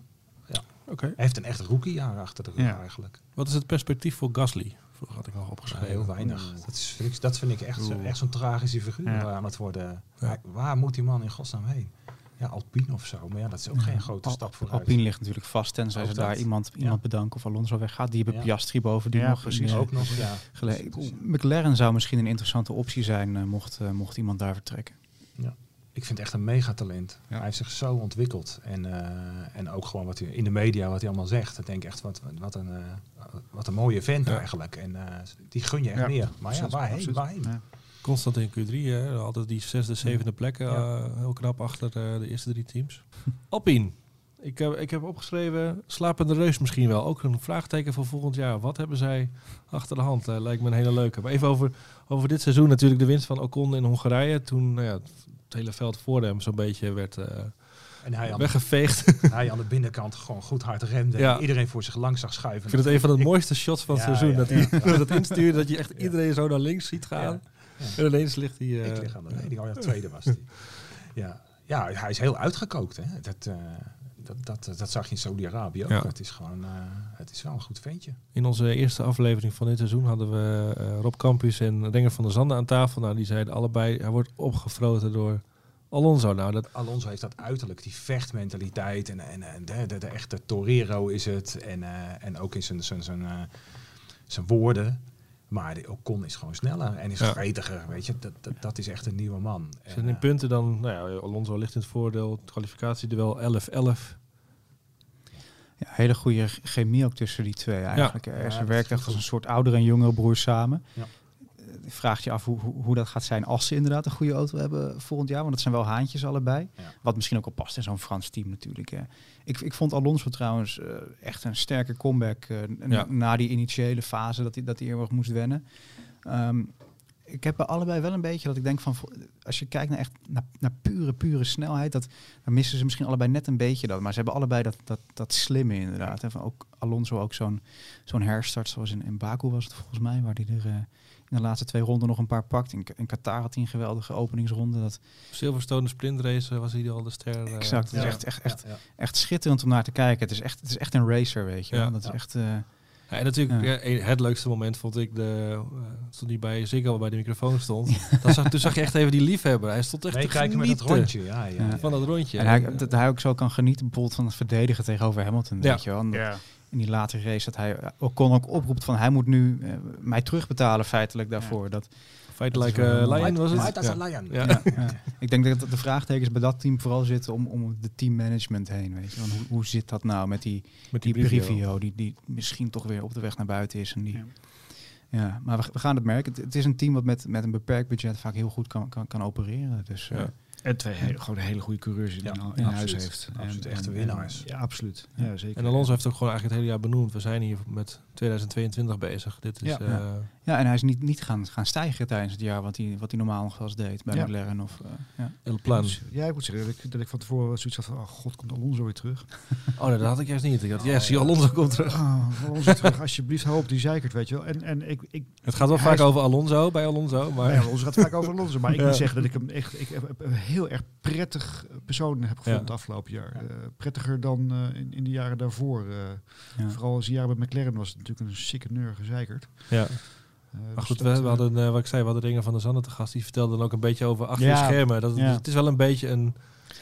Oké. Hij heeft een echt rookiejaar achter de rug Ja. eigenlijk. Wat is het perspectief voor Gasly? Vroeger had ik nog opgeschreven. Heel weinig. Dat, is, vind ik, dat vind ik echt, zo- echt zo'n tragische figuur Ja. aan het worden. Ja. Waar moet die man in godsnaam heen? Ja, Alpine of zo. Maar ja, dat is ook geen grote Al- stap vooruit. Alpine ligt natuurlijk vast, tenzij ze dat. daar iemand, Ja. iemand bedanken of Alonso weggaat. Die hebben Ja. Piastri boven, die Ja, nog precies. eh, Ook nog, ja. gele- McLaren zou misschien een interessante optie zijn, eh, mocht, eh, mocht iemand daar vertrekken. Ik vind het echt een megatalent. Ja. Hij heeft zich zo ontwikkeld. En, eh, en ook gewoon wat hij in de media, wat hij allemaal zegt. Ik denk echt, wat, wat, een, eh, wat een mooie vent Ja. eigenlijk. En eh, die gun je echt Ja, meer. Maar ja, waarheen? waarheen? Ja. Constant in Q3, hè? altijd die zesde, zevende plekken. Ja. eh, heel knap achter eh, de eerste drie teams. [LAUGHS] Alpine. Ik heb, ik heb opgeschreven, slapende reus misschien wel. Ook een vraagteken voor volgend jaar. Wat hebben zij achter de hand? Lijkt me een hele leuke. Maar even over, over dit seizoen natuurlijk de winst van Ocon in Hongarije. Toen nou ja, het, hele veld voor hem zo'n beetje werd eh, En hij aan, weggeveegd. [LAUGHS] hij aan de binnenkant gewoon goed hard remde. Ja. En iedereen voor zich langs zag schuiven. Ik vind het een van de Ik- mooiste shots van het Ja, seizoen. dat hij [LAUGHS] dat het instuurde, dat je echt iedereen zo naar links ziet gaan. En ineens ligt hij... eh, ik lig aan de leiding. Oh ja, tweede was hij. Ja. ja, hij is heel uitgekookt. Hè. Dat, eh, dat, dat, dat zag je in Saudi-Arabië ook. Ja. Het is gewoon, eh, het is wel een goed ventje. In onze eerste aflevering van dit seizoen hadden we eh, Rob Campus en Renger van der Zanden aan tafel. Nou, die zeiden allebei, hij wordt opgefroten door Alonso. Nou, dat, Alonso heeft dat uiterlijk, die vechtmentaliteit. En, en, en de, de, de echte Torero is het. En, eh, en ook in zijn, zijn, zijn, eh, zijn woorden. Maar de Ocon is gewoon sneller en is Ja. gretiger. Weet je, dat, dat, dat is echt een nieuwe man. zijn En, in eh, punten dan, nou ja, Alonso ligt in het voordeel. Het kwalificatieduel 11-11. Ja, hele goede chemie ook tussen die twee eigenlijk. Ja, Eh, Ze werkt echt als een soort oudere en jongere broer samen. Ja. je vraagt je af hoe, hoe, hoe dat gaat zijn als ze inderdaad een goede auto hebben volgend jaar. Want dat zijn wel haantjes allebei. Ja. Wat misschien ook al past in zo'n Frans team natuurlijk. Hè. Ik, ik vond Alonso trouwens eh, echt een sterke comeback eh, na die initiële fase dat hij, dat hij heel erg moest wennen. Ehm, ik heb bij allebei wel een beetje dat ik denk van, als je kijkt naar echt naar, naar pure, pure snelheid, dat, dan missen ze misschien allebei net een beetje dat. Maar ze hebben allebei dat, dat, dat slimme inderdaad. Hè. Van ook Alonso ook zo'n zo'n herstart zoals in, in Baku was het volgens mij, waar hij er eh, in de laatste twee ronden nog een paar pakt. In, in Qatar had hij een geweldige openingsronde. Dat, Silverstone sprintrace eh, was hij al de ster. eh, exact, het is Ja. echt, echt, echt, Ja, ja. echt schitterend om naar te kijken. Het is echt, het is echt een racer, weet je. Dat is echt... Ja, en natuurlijk, Ja. het leukste moment vond ik de, uh, toen hij bij Ziggo bij de microfoon stond. [LAUGHS] Dan zag, toen zag je echt even die liefhebber. Hij stond echt te Meekijken met het genieten rondje. Ja, ja, van dat rondje. En hij, dat hij ook zo kan genieten bijvoorbeeld van het verdedigen tegenover Hamilton. Ja. Weet je wel. En In die late race dat hij ook kon ook oproept van hij moet nu eh, mij terugbetalen feitelijk daarvoor. Dat, Uh, mooi. Lion was het. Lion. Ja. ja, ja. Ik denk dat de vraagtekens bij dat team vooral zitten om, om de teammanagement heen. Weet je. Want hoe, hoe zit dat nou met die, Met die die Brivio. Die, die misschien toch weer op de weg naar buiten is. En die, Ja. ja. maar we, we gaan het merken. Het, het is een team wat met, met een beperkt budget vaak heel goed kan, kan, kan opereren. Dus, eh, Ja. En twee hele, gewoon hele goede coureurs in, Ja, in, ja, huis heeft. Absoluut, echte winnaars. ja, absoluut. Ja, zeker. En Alonso heeft ook gewoon eigenlijk het hele jaar benoemd. We zijn hier met 2022 bezig. Dit is, Ja. eh, Ja. Ja, en hij is niet, niet gaan, gaan stijgen tijdens het jaar wat hij, wat hij normaal nog wel eens deed bij Ja. McLaren. Of, eh, ja. El Plan. Ja, ik moet zeggen dat ik, dat ik van tevoren zoiets had van, oh god, komt Alonso weer terug. [LAUGHS] Oh, nee, dat had ik juist niet. Ik had, yes, zie Alonso komt terug. Oh, Alonso terug, alsjeblieft, hou op die zeikert, weet je wel. En, en ik, ik, Het gaat wel vaak is- over Alonso, bij Alonso. Maar ja, Alonso gaat vaak over Alonso, maar ik [LAUGHS] Ja. moet zeggen dat ik hem echt ik heb heel erg prettig persoon heb gevonden Ja. het afgelopen jaar. Eh, prettiger dan eh, in, in de jaren daarvoor. eh. Ja. Vooral als jaren met McLaren was het natuurlijk een sikke neur gezeikerd. ja. Eh, Maar dus goed, we, dat, we eh, hadden, eh, wat ik zei, we hadden Dingen van de Zanden te gast. Die vertelde dan ook een beetje over achter Ja. de schermen. Dat, het- is wel een beetje een...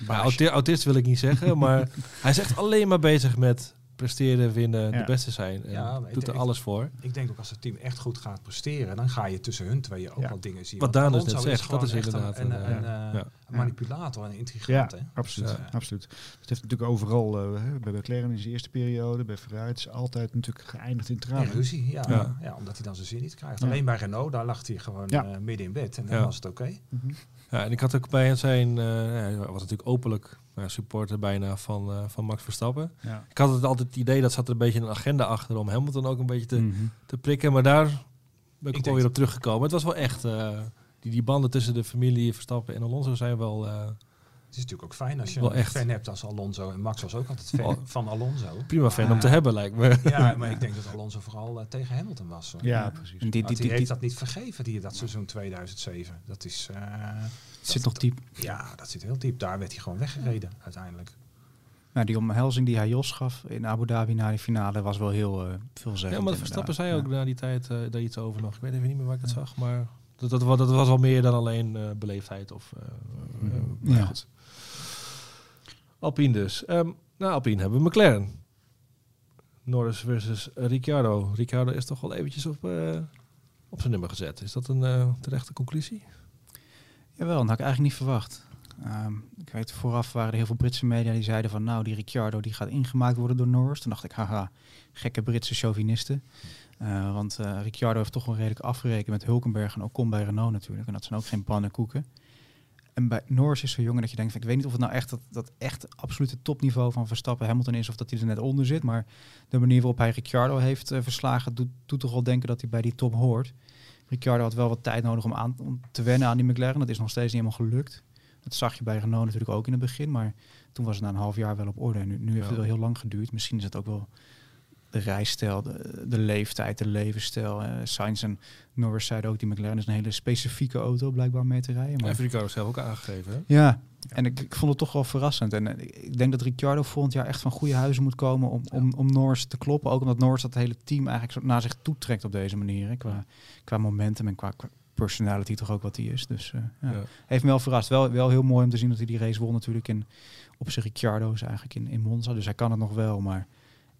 Maar autist wil ik niet zeggen, maar [LAUGHS] hij is echt alleen maar bezig met presteren, winnen, de Ja. beste zijn. En Ja, maar ik doet er alles voor. Ik denk ook als het team echt goed gaat presteren, dan ga je tussen hun tweeën ook Ja. wel dingen zien. Wat Daan dus net zegt, dat is inderdaad een, een, een, eh, een, ja. manipulator en een intrigant. Ja, absoluut. Dus, eh, absoluut. Het heeft natuurlijk overal, eh, hè, bij McLaren in zijn eerste periode, bij Ferrari, het is altijd natuurlijk geëindigd in Ja, tranen. ruzie, ja. Ja. Ja. omdat hij dan zijn zin niet krijgt. Ja. Alleen bij Renault, daar lag hij gewoon Ja. eh, midden in bed en dan Ja. was het oké. Mhm. Ja, en ik had ook bij zijn, eh, ja, hij was natuurlijk openlijk nou, supporter bijna van, eh, van Max Verstappen. Ja. Ik had het altijd het idee dat zat er een beetje een agenda achter om Hamilton ook een beetje te, Mhm. te prikken. Maar daar ben ik, Ik ook alweer op teruggekomen. Het was wel echt, eh, die, die banden tussen de familie Verstappen en Alonso zijn wel eh, Het is natuurlijk ook fijn als je Wel een echt. fan hebt als Alonso. En Max was ook altijd fan Oh. van Alonso. prima fan om te hebben lijkt me. Ja, [LAUGHS] maar ik denk dat Alonso vooral tegen Hamilton was. hoor. Ja, precies. En die, die, die, die, heeft dat niet vergeven, die, dat seizoen 2007. Dat is... eh, het zit nog diep. ja, dat zit heel diep. Daar werd hij gewoon weggereden uiteindelijk. Nou, die omhelzing die hij Jos gaf in Abu Dhabi na die finale was wel heel uh, veelzeggend. Ja, maar Verstappen zei ook Ja. na die tijd eh, daar iets over nog. Ik weet even niet meer waar ik het zag, maar dat, dat, dat was wel meer dan alleen eh, beleefdheid. Of, Ja. goed. Alpine dus. Ehm nou, Alpine hebben we McLaren. Norris versus Ricciardo. Ricciardo is toch wel eventjes op, eh, op zijn nummer gezet. Is dat een eh, terechte conclusie? Jawel, dat had ik eigenlijk niet verwacht. Ehm, ik weet, vooraf waren er heel veel Britse media die zeiden van nou, die Ricciardo die gaat ingemaakt worden door Norris. Toen dacht ik, haha, gekke Britse chauvinisten. Eh, want eh Ricciardo heeft toch wel redelijk afgerekend met Hulkenberg en Ocon bij Renault natuurlijk. En dat zijn ook geen pannenkoeken. En bij Norris is zo jongen dat je denkt, ik weet niet of het nou echt dat, dat echt absolute topniveau van Verstappen Hamilton is of dat hij er net onder zit. Maar de manier waarop hij Ricciardo heeft eh, verslagen doet, doet toch wel denken dat hij bij die top hoort. Ricciardo had wel wat tijd nodig om, aan, om te wennen aan die McLaren. Dat is nog steeds niet helemaal gelukt. Dat zag je bij Renault natuurlijk ook in het begin. Maar toen was het na een half jaar wel op orde. En nu, nu heeft Ja. het wel heel lang geduurd. Misschien is het ook wel de rijstijl, de, de leeftijd, de levensstijl. Eh Sainz en Norris zeiden ook, die McLaren is een hele specifieke auto blijkbaar mee te rijden. Maar heeft Ricciardo zelf ook aangegeven. Hè? ja, en ik, ik vond het toch wel verrassend. En eh, ik denk dat Ricciardo volgend jaar echt van goede huizen moet komen om, om, om Norris te kloppen. Ook omdat Norris dat hele team eigenlijk zo naar zich toe trekt op deze manier. Hè. Qua, qua momentum en qua, qua personality toch ook wat hij is. Dus eh, ja. Ja. heeft me wel verrast. Wel, wel heel mooi om te zien dat hij die race won natuurlijk in, op zijn Ricciardo's eigenlijk in, in Monza. Dus hij kan het nog wel, maar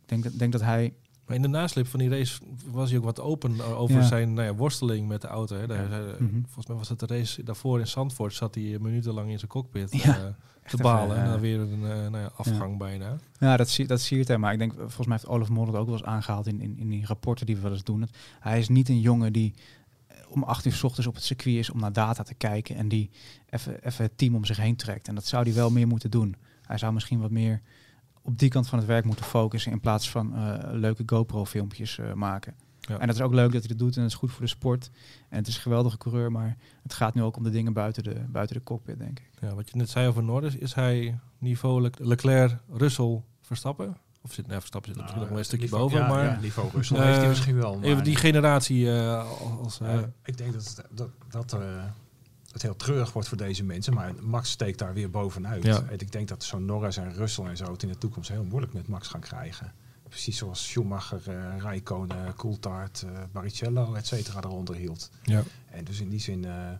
ik denk dat, denk dat hij... Maar in de nasleep van die race was hij ook wat open eh, over Ja. zijn nou ja, worsteling met de auto. Hè. Daar, zei- Mhm. Volgens mij was het de race daarvoor in Zandvoort. Zat hij minutenlang in zijn cockpit Ja, eh, te balen. En dan weer een eh, nou ja, afgang bijna. Ja, dat zie, dat zie je het. hè. Maar ik denk, volgens mij heeft Olaf Mol het ook wel eens aangehaald in, in, in die rapporten die we wel eens doen. Hij is niet een jongen die eh, om acht uur s ochtends op het circuit is om naar data te kijken en die even even het team om zich heen trekt. En dat zou hij wel meer moeten doen. Hij zou misschien wat meer op die kant van het werk moeten focussen in plaats van eh, leuke GoPro-filmpjes eh, maken. Ja. En dat is ook leuk dat hij dat doet en dat is goed voor de sport. En het is een geweldige coureur, maar het gaat nu ook om de dingen buiten de, buiten de cockpit, denk ik. Ja, wat je net zei over Norris, is hij niveau Le- Leclerc, Russell, Verstappen? Of zit, nee, Verstappen zit er misschien nog wel een stukje niveau, boven, ja, maar ja, niveau Russell Eh, heeft hij misschien wel. even maar- die generatie eh, als... ik denk dat, dat, dat eh, het heel treurig wordt voor deze mensen. Maar Max steekt daar weer bovenuit. Ja. En ik denk dat zo'n Norris en Russell en zo het in de toekomst heel moeilijk met Max gaan krijgen. Precies zoals Schumacher, eh Räikkönen, Coulthard, eh Barrichello, et cetera eronder hield. ja. En dus in die zin, eh,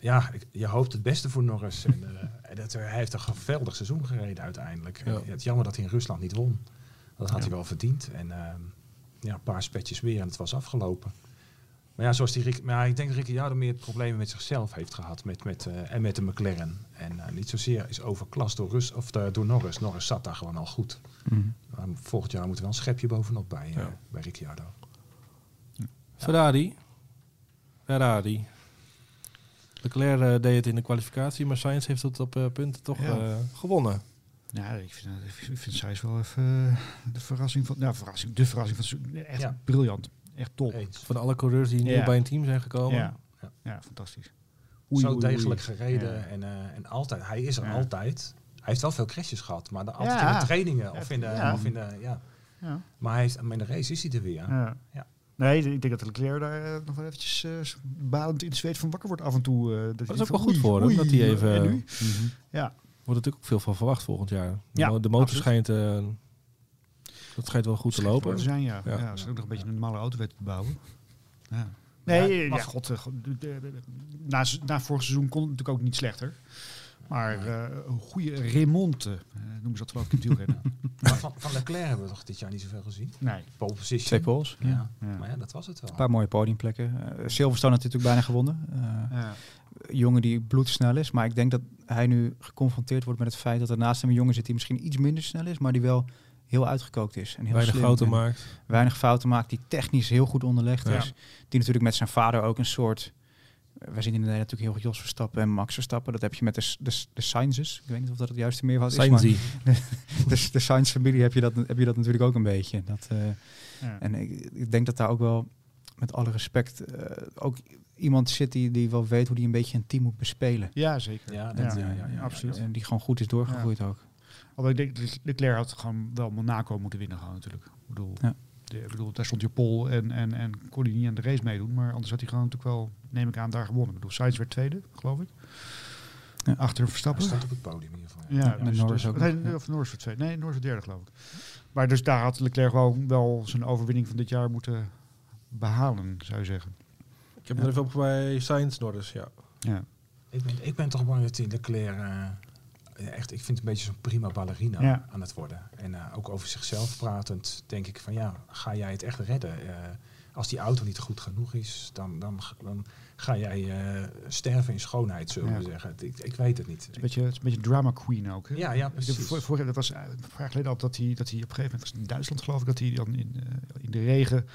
ja, ik- je hoopt het beste voor Norris. en, [LAUGHS] dat, hij heeft een geweldig seizoen gereden uiteindelijk. En Ja. het jammer dat hij in Rusland niet won. Dat had Ja. hij wel verdiend. En ehm, ja, een paar spetjes meer en het was afgelopen. Maar ja, zoals die Rick, maar ja, ik denk dat Ricciardo meer problemen met zichzelf heeft gehad met, met, eh, en met de McLaren. En eh, niet zozeer is overklast door, Rus, of de- door Norris. Norris zat daar gewoon al goed. Maar volgend jaar moet er wel een schepje bovenop bij, eh, Ja. bij Ricciardo. Ferrari. Ferrari. Leclerc eh, deed het in de kwalificatie, maar Sainz heeft het op eh, punten toch Ja. eh, gewonnen. Ja, ik vind, ik vind Sainz wel even eh, de verrassing van... Nou, verrassing, de verrassing van... Echt Ja. briljant. Echt top. Eens. Van alle coureurs die Ja. bij een team zijn gekomen. Ja. Ja. Ja. fantastisch. Zo degelijk gereden. Ja. En, eh, en altijd, hij is er Ja. altijd. Hij heeft wel veel crashes gehad, maar dan altijd Ja. in de trainingen of in de, Ja. of in de ja. Ja. Maar hij heeft, maar in de race is hij er weer. Ja. Ja. Nee, ik denk dat Leclerc daar eh, nog wel eventjes eh, balend in het zweet van wakker wordt af en toe. eh, dat is ook van, wel goed oei, voor hem, oei, dat hij even... en nu? Ja, Wordt natuurlijk ook veel van verwacht volgend jaar. De, Ja, de motor absoluut. schijnt... eh, dat schijnt wel goed te lopen. wel te zijn, ja. Ja. ja. als ook nog een beetje een normale auto weten te bouwen. Ja. Nee, maar- god, eh, na, na vorig seizoen kon het natuurlijk ook niet slechter. Maar eh, een goede remonte, eh, noemen ze dat geloof ik in wielrennen. [LAUGHS] Maar van, van Leclerc hebben we toch dit jaar niet zoveel gezien? Nee. Pole position. Twee poles. Ja. Ja. Maar ja, dat was het wel. Een paar mooie podiumplekken. Uh, Silverstone had natuurlijk bijna gewonnen. Eh, Ja. jongen die bloedsnel is. Maar ik denk dat hij nu geconfronteerd wordt met het feit dat er naast hem een jongen zit die misschien iets minder snel is, maar die wel heel uitgekookt is. En heel Weinig slim fouten en maakt. Weinig fouten maakt, die technisch heel goed onderlegd Ja. is. Die natuurlijk met zijn vader ook een soort... eh, Wij zien in Nederland natuurlijk heel veel Jos Verstappen en Max Verstappen. Dat heb je met de, de, de Sainzes. Ik weet niet of dat het juiste meervoud is. maar [LAUGHS] de, de Sainz-familie heb, je dat- heb je dat natuurlijk ook een beetje. Dat, eh, Ja. en ik, ik denk dat daar ook wel, met alle respect, eh, ook iemand zit die, die wel weet hoe die een beetje een team moet bespelen. ja, zeker. Ja, dat- ja, ja, ja, ja, absoluut. En die gewoon goed is doorgegroeid ook. Alhoewel ik denk, dat Leclerc had gewoon wel Monaco moeten winnen gewoon natuurlijk. Ik bedoel, Ja. de, ik bedoel daar stond je pol en, en, en kon hij niet aan de race meedoen. Maar anders had hij gewoon natuurlijk wel, neem ik aan, daar gewonnen. Ik bedoel, Sainz werd tweede, geloof ik. Ja. Achter Hij Verstappen. stond op het podium in ieder geval. Ja, En dus, Norris dus- ook nee, ja. Of Norris werd tweede. Nee, Norris werd derde, geloof ik. Maar dus daar had Leclerc wel, wel zijn overwinning van dit jaar moeten behalen, zou je zeggen. Ik heb er even op bij Sainz Norris, ja. Ja. Ik, ben, ik ben toch bang dat die Leclerc... eh, echt, ik vind het een beetje zo'n prima ballerina Ja. aan het worden. En eh, ook over zichzelf pratend denk ik van ja, ga jij het echt redden? Eh, als die auto niet goed genoeg is, dan, dan, dan ga jij eh, sterven in schoonheid, zullen we Ja. zeggen. Ik, ik weet het niet. Het is een beetje, het is een beetje drama queen ook. Hè? Ja, ja, De, precies. vorig, dat was een paar jaar geleden al dat hij, dat hij op een gegeven moment was in Duitsland geloof ik dat hij dan in, in de regen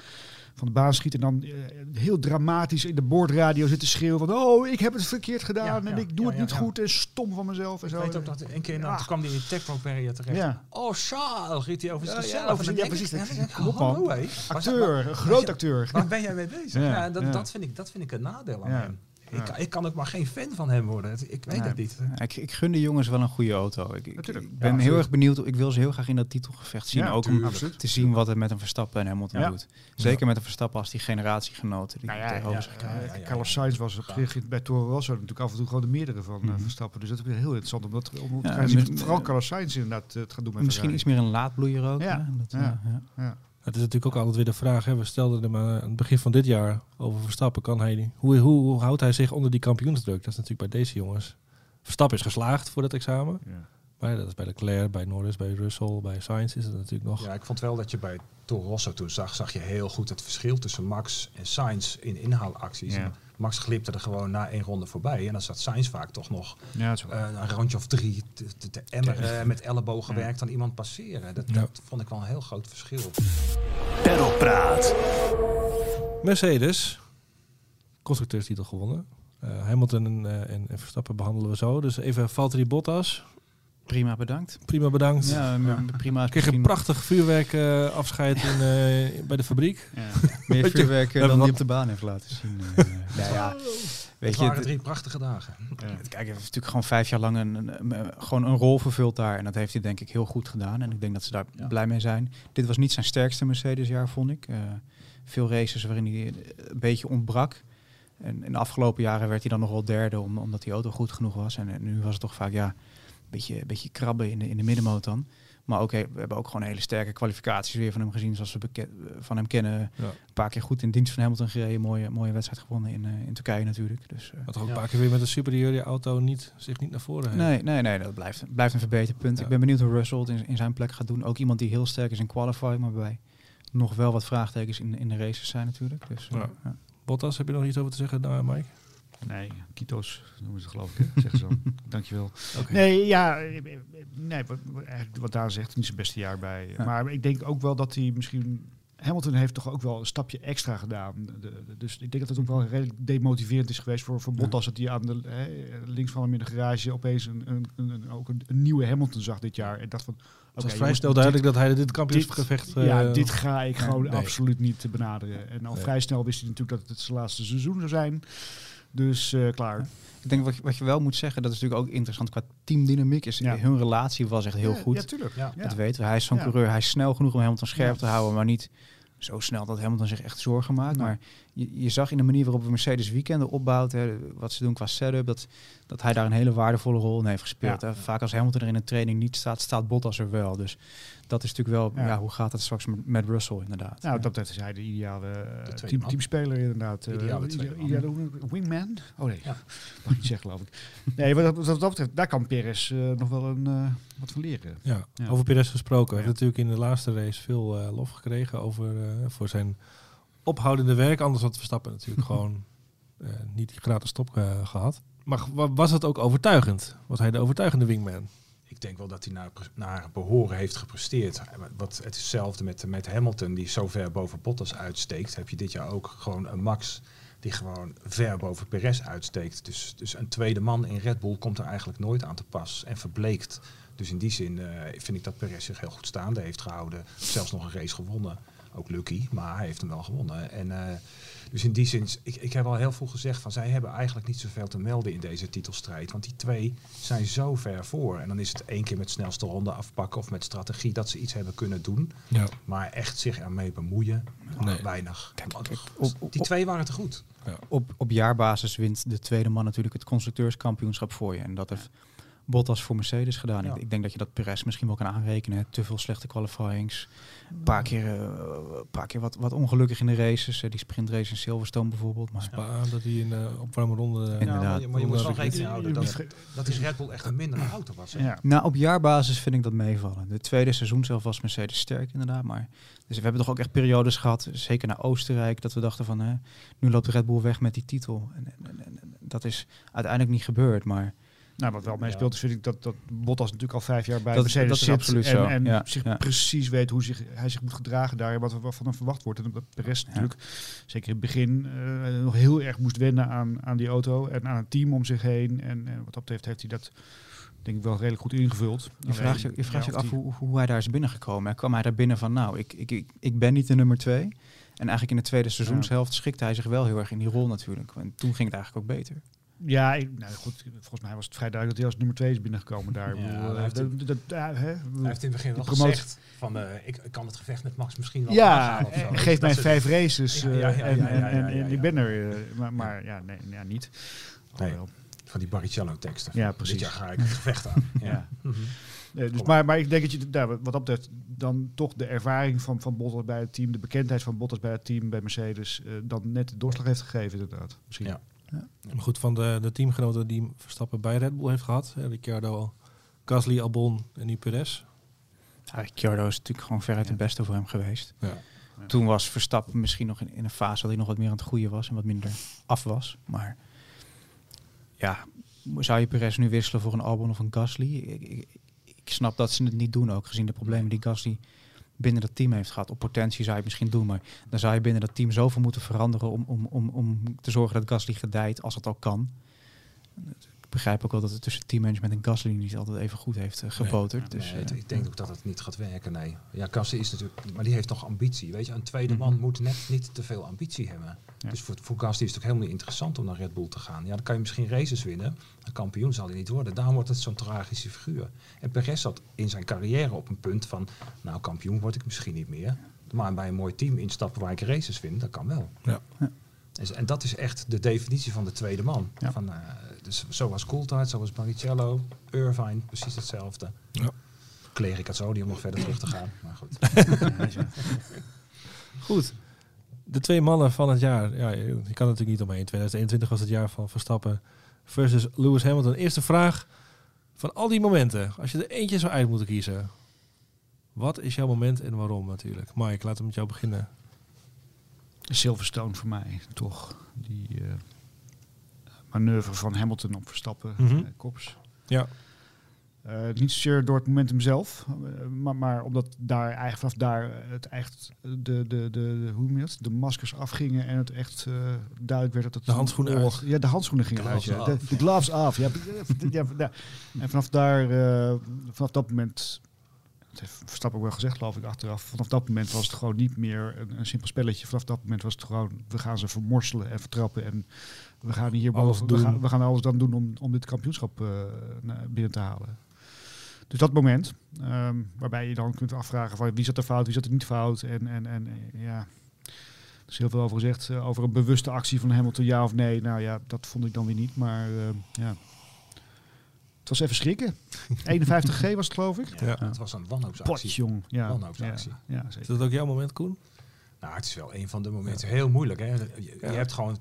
van de baan schiet en dan eh, heel dramatisch in de boordradio zit te schreeuwen van oh ik heb het verkeerd gedaan Ja, en ja, ik doe het niet goed en stom van mezelf en Ik zo. weet ook dat een keer, nou, toen kwam hij in de Tech Barrier terecht. Oh, Charles, riep hij over ja, zichzelf. ja, precies. ja, Kom op, man. hé. Waar- acteur, een groot acteur. Waar ben jij mee bezig? Ja, dat. Dat, vind ik, dat vind ik een nadeel aan hem. Ik, ik kan ook maar geen fan van hem worden. Ik weet Nee. het niet. Ik, ik gun de jongens wel een goede auto. Ik, ik, Natuurlijk. ik Ja, ben heel erg benieuwd. Ik wil ze heel graag in dat titelgevecht zien. Ja, ook om. Absoluut. te zien wat het met een Verstappen en Hamilton Ja. doet. Zeker met een Verstappen als die generatiegenoten die Nou ja, tegenover ja, eh, Carlos. Sainz was bij Toro Rosso natuurlijk af en toe gewoon de meerdere van eh, Mhm. Verstappen. Dus dat is weer heel interessant om dat om te Ja, gaan zien. Vooral Carlos Sainz inderdaad eh, het gaat doen met Misschien iets meer een laadbloeier ook. Ja. Het is natuurlijk ook altijd weer de vraag. Hè. We stelden hem aan het begin van dit jaar over Verstappen. Kan hij, die- hoe, hoe, hoe houdt hij zich onder die kampioensdruk? Dat is natuurlijk bij deze jongens. Verstappen is geslaagd voor dat examen. Ja. Maar dat is bij Leclerc, bij Norris, bij Russell, bij Sainz is het natuurlijk nog. Ja, ik vond wel dat je bij Toro Rosso toen zag, zag je heel goed het verschil tussen Max en Sainz in inhaalacties. Ja. Max glipte er gewoon na één ronde voorbij. En dan zat Sainz vaak toch nog Ja, eh, een rondje of drie te, te, te emmeren met ellebogen Ja. werkt dan iemand passeren. Dat, Ja. dat vond ik wel een heel groot verschil. Perlpraat. Mercedes. constructeurstitel gewonnen. Eh, Hamilton en, eh, en, en Verstappen behandelen we zo. Dus even Valtteri Bottas. Prima, bedankt. Prima bedankt. Ja, prima. is Kreeg een misschien prachtig vuurwerk eh, afscheid in, eh, bij de fabriek. Ja. [LAUGHS] meer je, vuurwerk eh, dan die op de baan heeft laten zien. eh. nou [LAUGHS] ja, weet je, waren het- drie prachtige dagen. Ja. Kijk, hij heeft natuurlijk gewoon vijf jaar lang een, een, een- gewoon een rol vervuld daar. En dat heeft hij denk ik heel goed gedaan. En ik denk dat ze daar Ja. blij mee zijn. Dit was niet zijn sterkste Mercedes-jaar, vond ik. Eh, veel races waarin hij een beetje ontbrak. En in de afgelopen jaren werd hij dan nog wel derde, om, omdat die auto goed genoeg was. En, nu was het toch vaak ja, een beetje, een beetje krabben in de, in de middenmoot dan. Maar ook, we hebben ook gewoon hele sterke kwalificaties weer van hem gezien, zoals we beke- van hem kennen. Ja. Een paar keer goed in dienst van Hamilton gereden. Mooie, mooie wedstrijd gewonnen in, eh, in Turkije natuurlijk. Dus, eh, Had toch ook Ja. een paar keer weer met een superieure auto niet, zich niet naar voren heeft. Nee, nee, nee, dat blijft, blijft een verbeterpunt. Ja. Ik ben benieuwd hoe Russell het in, in zijn plek gaat doen. Ook iemand die heel sterk is in qualifying, maar waarbij nog wel wat vraagtekens in, in de races zijn natuurlijk. Dus, eh, Ja. ja. Bottas, heb je nog iets over te zeggen, nou, Mike? Nee, Kito's noemen ze het geloof ik. [LAUGHS] Zeggen ze dan. Dankjewel. Nee, ja, nee, wat, wat- Daan zegt, niet zijn beste jaar bij. Ja. Maar ik denk ook wel dat hij misschien... Hamilton heeft toch ook wel een stapje extra gedaan. De- de- dus ik denk dat het ook wel redelijk demotiverend is geweest voor, voor Ja. Bottas. Dat hij aan de hè, links van hem in de garage opeens een, een, een, ook een, een nieuwe Hamilton zag dit jaar. En dacht van, Het oké, was vrij snel dit- duidelijk dat hij dit kampioensgevecht... ja, eh, dit ga ik gewoon nee. absoluut niet benaderen. En al Nee. vrij snel wist hij natuurlijk dat het zijn laatste seizoen zou zijn. Dus eh, klaar. Ik denk wat, je- wat je wel moet zeggen, dat is natuurlijk ook interessant qua teamdynamiek. Is, Ja. Hun relatie was echt heel Ja, goed. Ja, tuurlijk. Ja. Ja. Dat weten we. Hij is zo'n Ja. coureur. Hij is snel genoeg om Hamilton scherp Ja. te houden, maar niet zo snel dat Hamilton zich echt zorgen maakt. Maar je, je zag in de manier waarop Mercedes weekenden opbouwt, hè, wat ze doen qua setup, dat, dat hij daar een hele waardevolle rol in heeft gespeeld. Ja. Hè. Vaak als Hamilton er in een training niet staat, staat Bottas er wel. Dus dat is natuurlijk wel, Ja. ja. hoe gaat het straks met, met Russell inderdaad. Nou, Ja. dat is hij de ideale eh, tweede team, teamspeler inderdaad. Eh, Ideale wingman? Oh nee, Ja. mag ik niet zeggen geloof ik. Nee, wat dat, wat dat betreft, daar kan Perez eh, nog wel een, eh, wat van leren. Ja, Ja. over Perez gesproken. Hij Ja. heeft natuurlijk in de laatste race veel eh, lof gekregen over, eh, voor zijn ophoudende werk. Anders had Verstappen natuurlijk [LAUGHS] gewoon eh, niet die gratis stop eh, gehad. Maar wa- was het ook overtuigend? Was hij de overtuigende wingman? Ik denk wel dat hij naar, naar behoren heeft gepresteerd. Wat, het is hetzelfde met, met Hamilton, die zo ver boven Bottas uitsteekt. Heb je dit jaar ook gewoon een Max die gewoon ver boven Perez uitsteekt. Dus, dus een tweede man in Red Bull komt er eigenlijk nooit aan te pas en verbleekt. Dus in die zin eh, vind ik dat Perez zich heel goed staande heeft gehouden. Zelfs nog een race gewonnen. Ook lucky, maar hij heeft hem wel gewonnen. En, eh, dus in die zin, ik, ik heb al heel veel gezegd van zij hebben eigenlijk niet zoveel te melden in deze titelstrijd. Want die twee zijn zo ver voor. En dan is het één keer met snelste ronde afpakken of met strategie dat ze iets hebben kunnen doen. Ja. Maar echt zich ermee bemoeien, Nee. weinig. Kijk, Want kijk, op, op, die twee waren te goed. op, op jaarbasis wint de tweede man natuurlijk het constructeurskampioenschap voor je. En dat heeft Bottas voor Mercedes gedaan. Ja. Ik, ik denk dat je dat Perez misschien wel kan aanrekenen. hè. Te veel slechte qualifyings. Een paar keer, eh, paar keer wat, wat ongelukkig in de races. eh, die sprintrace in Silverstone bijvoorbeeld. Maar Spa, dat hij in de opwarme ronde... eh, Inderdaad. Ja, maar je, maar je moet wel rekening houden dat, Ja. dat is Red Bull echt een mindere auto was. hè? Ja. Nou, op jaarbasis vind ik dat meevallen. De tweede seizoen zelf was Mercedes sterk inderdaad. Maar dus we hebben toch ook echt periodes gehad, zeker naar Oostenrijk, dat we dachten van, hè, nu loopt Red Bull weg met die titel. En, en, en- en dat is uiteindelijk niet gebeurd, maar Nou, wat wel meespeelt is vind ik dat, dat Bottas natuurlijk al vijf jaar bij Dat- Mercedes dat is absoluut en, zo, en ja, zich ja. precies weet hoe zich, hij zich moet gedragen daar en wat er wat van hem verwacht wordt. En dat Perez natuurlijk, zeker in het begin, eh, nog heel erg moest wennen aan, aan die auto en aan het team om zich heen. En, en wat dat betreft heeft hij dat denk ik wel redelijk goed ingevuld. je vraagt je, je vraagt af hoe, hoe hij daar is binnengekomen. Kwam hij daar binnen van, nou, ik, ik, ik, ik ben niet de nummer twee. En eigenlijk in de tweede seizoenshelft schikte hij zich wel heel erg in die rol natuurlijk. En toen ging het eigenlijk ook beter. Ja, ik, nou goed, volgens mij was het vrij duidelijk dat hij als nummer twee is binnengekomen daar. Ja, bedoel, hij eh, heeft dat- dat- ja, hè, Hij heeft in het begin wel gezegd van eh, ik, ik kan het gevecht met Max misschien wel Ja, of eh, je, geef mij vijf races eh, en, ik ben er. eh, maar, maar ja, nee, ja niet. Nee. Alhoewel. Van die Barrichello teksten. Ja, Dit precies. jaar ga ik het gevecht aan. [LAUGHS] Ja. Mhm. Eh, dus, maar, maar ik denk dat je nou, wat dat betreft dan toch de ervaring van, van Bottas bij het team, de bekendheid van Bottas bij het team bij Mercedes, eh, dan net de doorslag heeft gegeven inderdaad. Misschien. Ja. Maar goed, van de, de teamgenoten die Verstappen bij Red Bull heeft gehad. hè, Ricciardo, Gasly, Albon en nu Perez. Ja, Ricciardo is natuurlijk gewoon veruit Ja. het beste voor hem geweest. Ja. Ja. Toen was Verstappen misschien nog in, in een fase dat hij nog wat meer aan het groeien was en wat minder af was. Maar ja, zou je Perez nu wisselen voor een Albon of een Gasly? Ik, ik, ik snap dat ze het niet doen ook, gezien de problemen die Gasly binnen dat team heeft gehad. Op potentie zou je het misschien doen, maar dan zou je binnen dat team zoveel moeten veranderen om, om, om, om te zorgen dat Gasly gedijt als het al kan. Ik begrijp ook wel dat het tussen teammanagement en Gasly niet altijd even goed heeft uh, geboterd. dus, Nee, eh, ik denk ook dat het niet gaat werken, nee. Ja, Kassen is natuurlijk, maar die heeft toch ambitie. Weet je, een tweede man Mhm. moet net niet te veel ambitie hebben. Ja. Dus voor, voor Gasly is het ook helemaal niet interessant om naar Red Bull te gaan. Ja, dan kan je misschien races winnen. Een kampioen zal hij niet worden. Daarom wordt het zo'n tragische figuur. En Perez zat in zijn carrière op een punt van, nou, kampioen word ik misschien niet meer. Maar bij een mooi team instappen waar ik races win, dat kan wel. Ja. Ja. En, en dat is echt de definitie van de tweede man. Ja. Van, eh, dus zo was Coulthard, zo was Barrichello, Irvine, precies hetzelfde. Ja. Niet om nog verder terug te gaan. [LAUGHS] Maar goed. Goed. De twee mannen van het jaar. Ja, je kan natuurlijk niet omheen. 2021 was het jaar van Verstappen versus Lewis Hamilton. Eerste vraag. Van al die momenten, als je er eentje zou uit moeten kiezen. Wat is jouw moment en waarom natuurlijk? Mike, laten we met jou beginnen. Silverstone voor mij, toch. Die eh, manoeuvre van Hamilton op Verstappen, eh, kops. Ja. Eh, niet zozeer door het momentum zelf, maar, maar omdat daar eigenlijk vanaf daar het echt de, de, de, de, hoe dat? de maskers afgingen en het echt eh, duidelijk werd dat het De handschoenen een oorlog- uit. Ja, de handschoenen gingen uit. Ja. De, gloves af. Ja, ja, ja. En vanaf daar, eh, vanaf dat moment, dat heeft Verstappen ook wel gezegd, geloof ik achteraf. Vanaf dat moment was het gewoon niet meer een, een simpel spelletje. Vanaf dat moment was het gewoon, we gaan ze vermorselen en vertrappen en we gaan hier Alles boven, we doen. gaan, we gaan alles dan doen om, om dit kampioenschap eh, binnen te halen. Dus dat moment, ehm, waarbij je dan kunt afvragen van wie zat er fout, wie zat er niet fout. En, en, en eh, ja, er is heel veel over gezegd, eh, over een bewuste actie van Hamilton, ja of nee. Nou ja, dat vond ik dan weer niet, maar ja. Het was even schrikken. 51G was het geloof ik. Ja. Het was een wanhoopsactie. Potjong. Ja, Wanhoopsactie. Ja, ja, Is zeker. dat ook jouw moment, Koen? Nou, het is wel een van de momenten. Heel moeilijk, hè. Je, hebt gewoon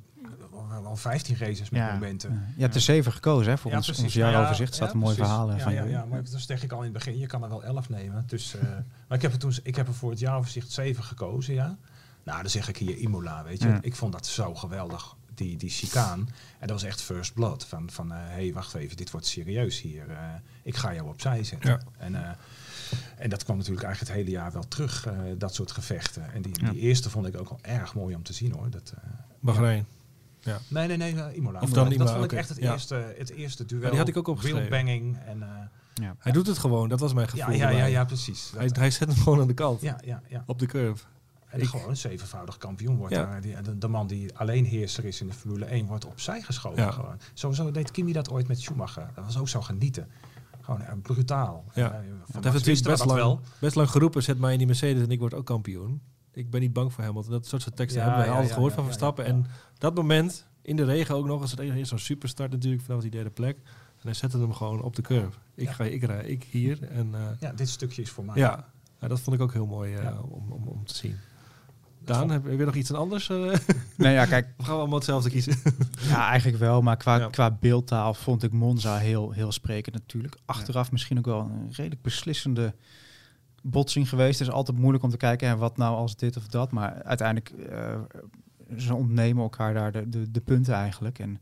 al 15 races met Ja. momenten. ja. Je hebt er zeven gekozen, hè? Voor Ja, ons, precies. ons Ja, jaaroverzicht ja, staat een mooi precies. verhaal ja, van ja, jullie. ja, maar dat zeg ik al in het begin. Je kan er wel 11 nemen. Dus, eh, [LAUGHS] maar ik heb, er toen, ik heb er voor het jaaroverzicht 7 gekozen, ja. Nou, dan zeg ik hier Imola, weet je. Ja. Ik vond dat zo geweldig, die, die chicaan. En dat was echt first blood. Van, van hé, hey, wacht even, dit wordt serieus hier. Eh, ik ga jou opzij zetten. Ja. En, eh, en dat kwam natuurlijk eigenlijk het hele jaar wel terug, eh, dat soort gevechten. En die, Ja. die eerste vond ik ook wel erg mooi om te zien, hoor. Dat, eh, Bahrein. Nee, nee, nee, eh, Imola. Of dan dat vond ik echt het, Ja. eerste, het eerste duel. Ja, die had ik ook opgeschreven. Wheelbanging en... eh, Ja. Hij doet het gewoon, dat was mijn gevoel. ja, ja, ja, ja, precies. Hij, hij zet hem gewoon aan de kant, ja, ja, ja. op de curve. En Ik- gewoon een zevenvoudig kampioen wordt Ja. daar. Die, de, de man die alleen heerser is in de Formule 1 wordt opzij geschoven. Ja. Gewoon. Sowieso deed Kimi dat ooit met Schumacher. Dat was ook zo genieten. Gewoon eh, brutaal. Ja. Eh, Max heeft natuurlijk best dat lang, wel. best lang geroepen, zet mij in die Mercedes en ik word ook kampioen. Ik ben niet bang voor Hamilton. Dat soort soort teksten Ja, hebben wij altijd gehoord van Verstappen. En dat moment, in de regen ook nog, als het eerst zo'n superstart natuurlijk vanaf die derde plek. En hij zette hem gewoon op de curve. Ik ga, ik rij, ik hier. En uh, Ja, dit stukje is voor mij. ja, ja, dat vond ik ook heel mooi om, om, om te zien. Daan, heb je weer nog iets anders? Uh, [LAUGHS] Nee, ja, kijk, we gaan allemaal hetzelfde kiezen. [LAUGHS] ja, eigenlijk wel. Maar qua, Ja. qua beeldtaal vond ik Monza heel, heel sprekend natuurlijk. Achteraf misschien ook wel een redelijk beslissende botsing geweest. Het is altijd moeilijk om te kijken, hè, wat nou als dit of dat. Maar uiteindelijk, eh, ze ontnemen elkaar daar de, de, de punten eigenlijk. En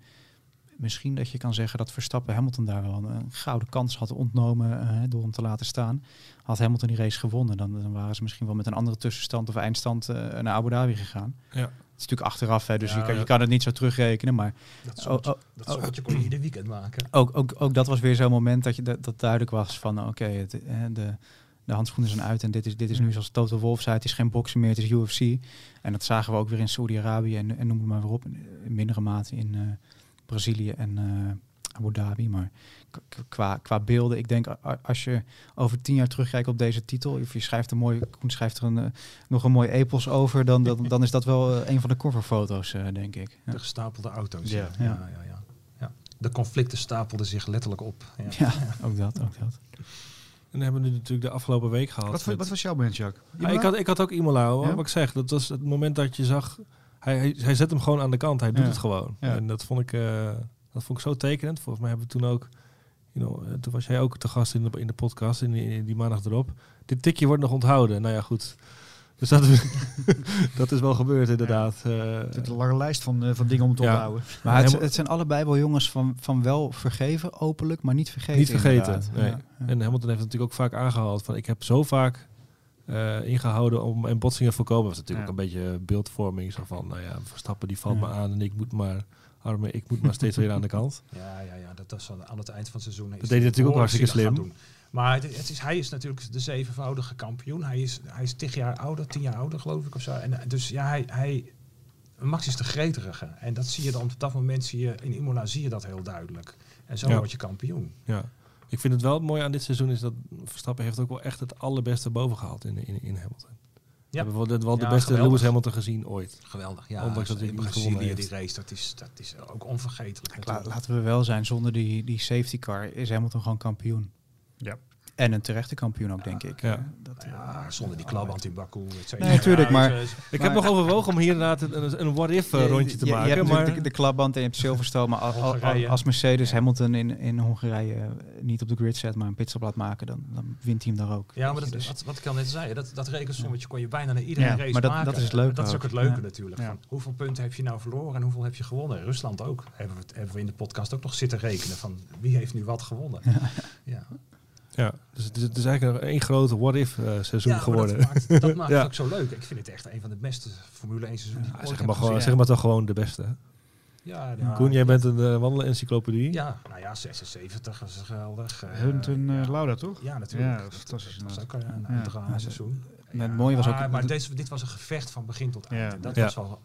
misschien dat je kan zeggen dat Verstappen Hamilton daar wel een, een gouden kans had ontnomen eh, door hem te laten staan. Had Hamilton die race gewonnen, dan, dan waren ze misschien wel met een andere tussenstand of eindstand eh, naar Abu Dhabi gegaan. Ja. Het is natuurlijk achteraf, hè, dus Ja, je, kan, je kan het niet zo terugrekenen. Maar Dat Oh, sommetje, oh, dat oh. sommetje kon je ieder weekend maken. ook, ook, ook dat was weer zo'n moment dat, je, dat, dat duidelijk was van oké, eh, de, de handschoenen zijn uit en dit is, dit is nu zoals Total Wolf zei, het is geen boksen meer, het is UFC. En dat zagen we ook weer in Saudi-Arabië en, en noem het maar weer op, in, in mindere mate in eh, Brazilië en eh, Abu Dhabi. Maar qua, qua beelden, ik denk als je over tien jaar terugkijkt op deze titel, of je schrijft een mooi, Koen schrijft er een, eh, nog een mooi epos over, dan, dan, [LAUGHS] dan is dat wel eh, een van de coverfoto's, eh, denk ik. Ja. De gestapelde auto's. Ja. Ja. Ja, ja, ja, ja. De conflicten stapelden zich letterlijk op. Ja. [LAUGHS] Ja, ook dat, ook dat. En dan hebben we nu natuurlijk de afgelopen week gehad. Wat, met- wat was jouw moment, Jacques? Ja, ik, had, ik had ook Imola, wat ik zeg. Dat was het moment dat je zag... Hij, hij, hij zet hem gewoon aan de kant. Hij doet Ja. het gewoon. Ja. En dat vond, ik, eh, dat vond ik zo tekenend. Volgens mij hebben we toen ook... You know, eh, toen was jij ook te gast in de, in de podcast, in die, in die maandag erop. Dit tikje wordt nog onthouden. Nou ja, goed. Dus dat, [LAUGHS] dat is wel gebeurd, inderdaad. Eh, Het is een lange lijst van, eh, van dingen om te Ja. onthouden. Maar het, het zijn allebei wel jongens van, van wel vergeven, openlijk, maar niet vergeten. Niet vergeten, nee. Ja, ja. En Hamilton heeft het natuurlijk ook vaak aangehaald van ik heb zo vaak eh, ingehouden om en botsingen voorkomen. Dat was natuurlijk Ja. ook een beetje beeldvorming. Zo van, nou ja, Verstappen die valt Ja. me aan en ik moet maar, arme, ik moet maar steeds weer aan de kant. [LAUGHS] Ja, ja, ja dat, dat is aan het eind van het seizoen. is deed hij natuurlijk ook hartstikke slim. Maar het, het is, hij is natuurlijk de zevenvoudige kampioen. Hij is, hij is tig jaar ouder, tien jaar ouder geloof ik of zo. En, eh, dus ja, hij, hij, Max is de greterige. En dat zie je dan op dat moment, zie je, in Imola zie je dat heel duidelijk. En zo Ja. word je kampioen. Ja. Ik vind het wel mooi aan dit seizoen is dat Verstappen heeft ook wel echt het allerbeste boven gehaald in, in, in Hamilton. We hebben wel, wel de Ja, beste geweldig. Lewis Hamilton gezien ooit. Geweldig, ja. Ondanks dat hij in niet Brazilië gewonnen die heeft. race, dat is, dat is ook onvergetelijk. La- laten we wel zijn, zonder die, die safety car is Hamilton gewoon kampioen. Ja. En een terechte kampioen ook, denk ik. Ja. Eh, Dat, Ja, zonder die klapband in Baku. Nee, tuurlijk, Ja, maar- eh, Ik Maar- heb nog overwogen om hier inderdaad een, een what-if eh, rondje te je, je maken. hebt maar natuurlijk de, de klapband en je hebt Silverstone. Maar als, Mercedes Hamilton in, in Hongarije eh, niet op de grid zet, maar een pitstop laat maken, dan, dan wint hij hem daar ook. Ja, maar dat, dus- wat, wat ik al net zei, dat, dat rekensommetje kon je bijna naar iedere Ja, race maar dat- maken. dat is het leuke Dat is ook het leuke Ja. natuurlijk. Ja. Van hoeveel punten heb je nou verloren en hoeveel heb je gewonnen? Rusland ook. Hebben we, hebben we in de podcast ook nog zitten rekenen van wie heeft nu wat gewonnen. Ja, Ja, dus het is, het is eigenlijk een één grote what-if eh, seizoen ja geworden. dat maakt, dat [LAUGHS] maakt Ja. het ook zo leuk. Ik vind het echt een van de beste Formule 1 seizoenen Ja, zeg, maar gewoon, zeg maar toch gewoon de beste. Ja, ja, Koen, jij bent een uh, wandelencyclopedie. Ja, nou ja, 76 was geweldig. Eh, Hunten uh, ja. Lauda, toch? Ja, natuurlijk. Ja, fantastisch. Dat was ook een, een seizoen. En het mooie was ook- maar, maar deze, dit was een gevecht van begin tot eind. Ja. En dat Ja. was wel.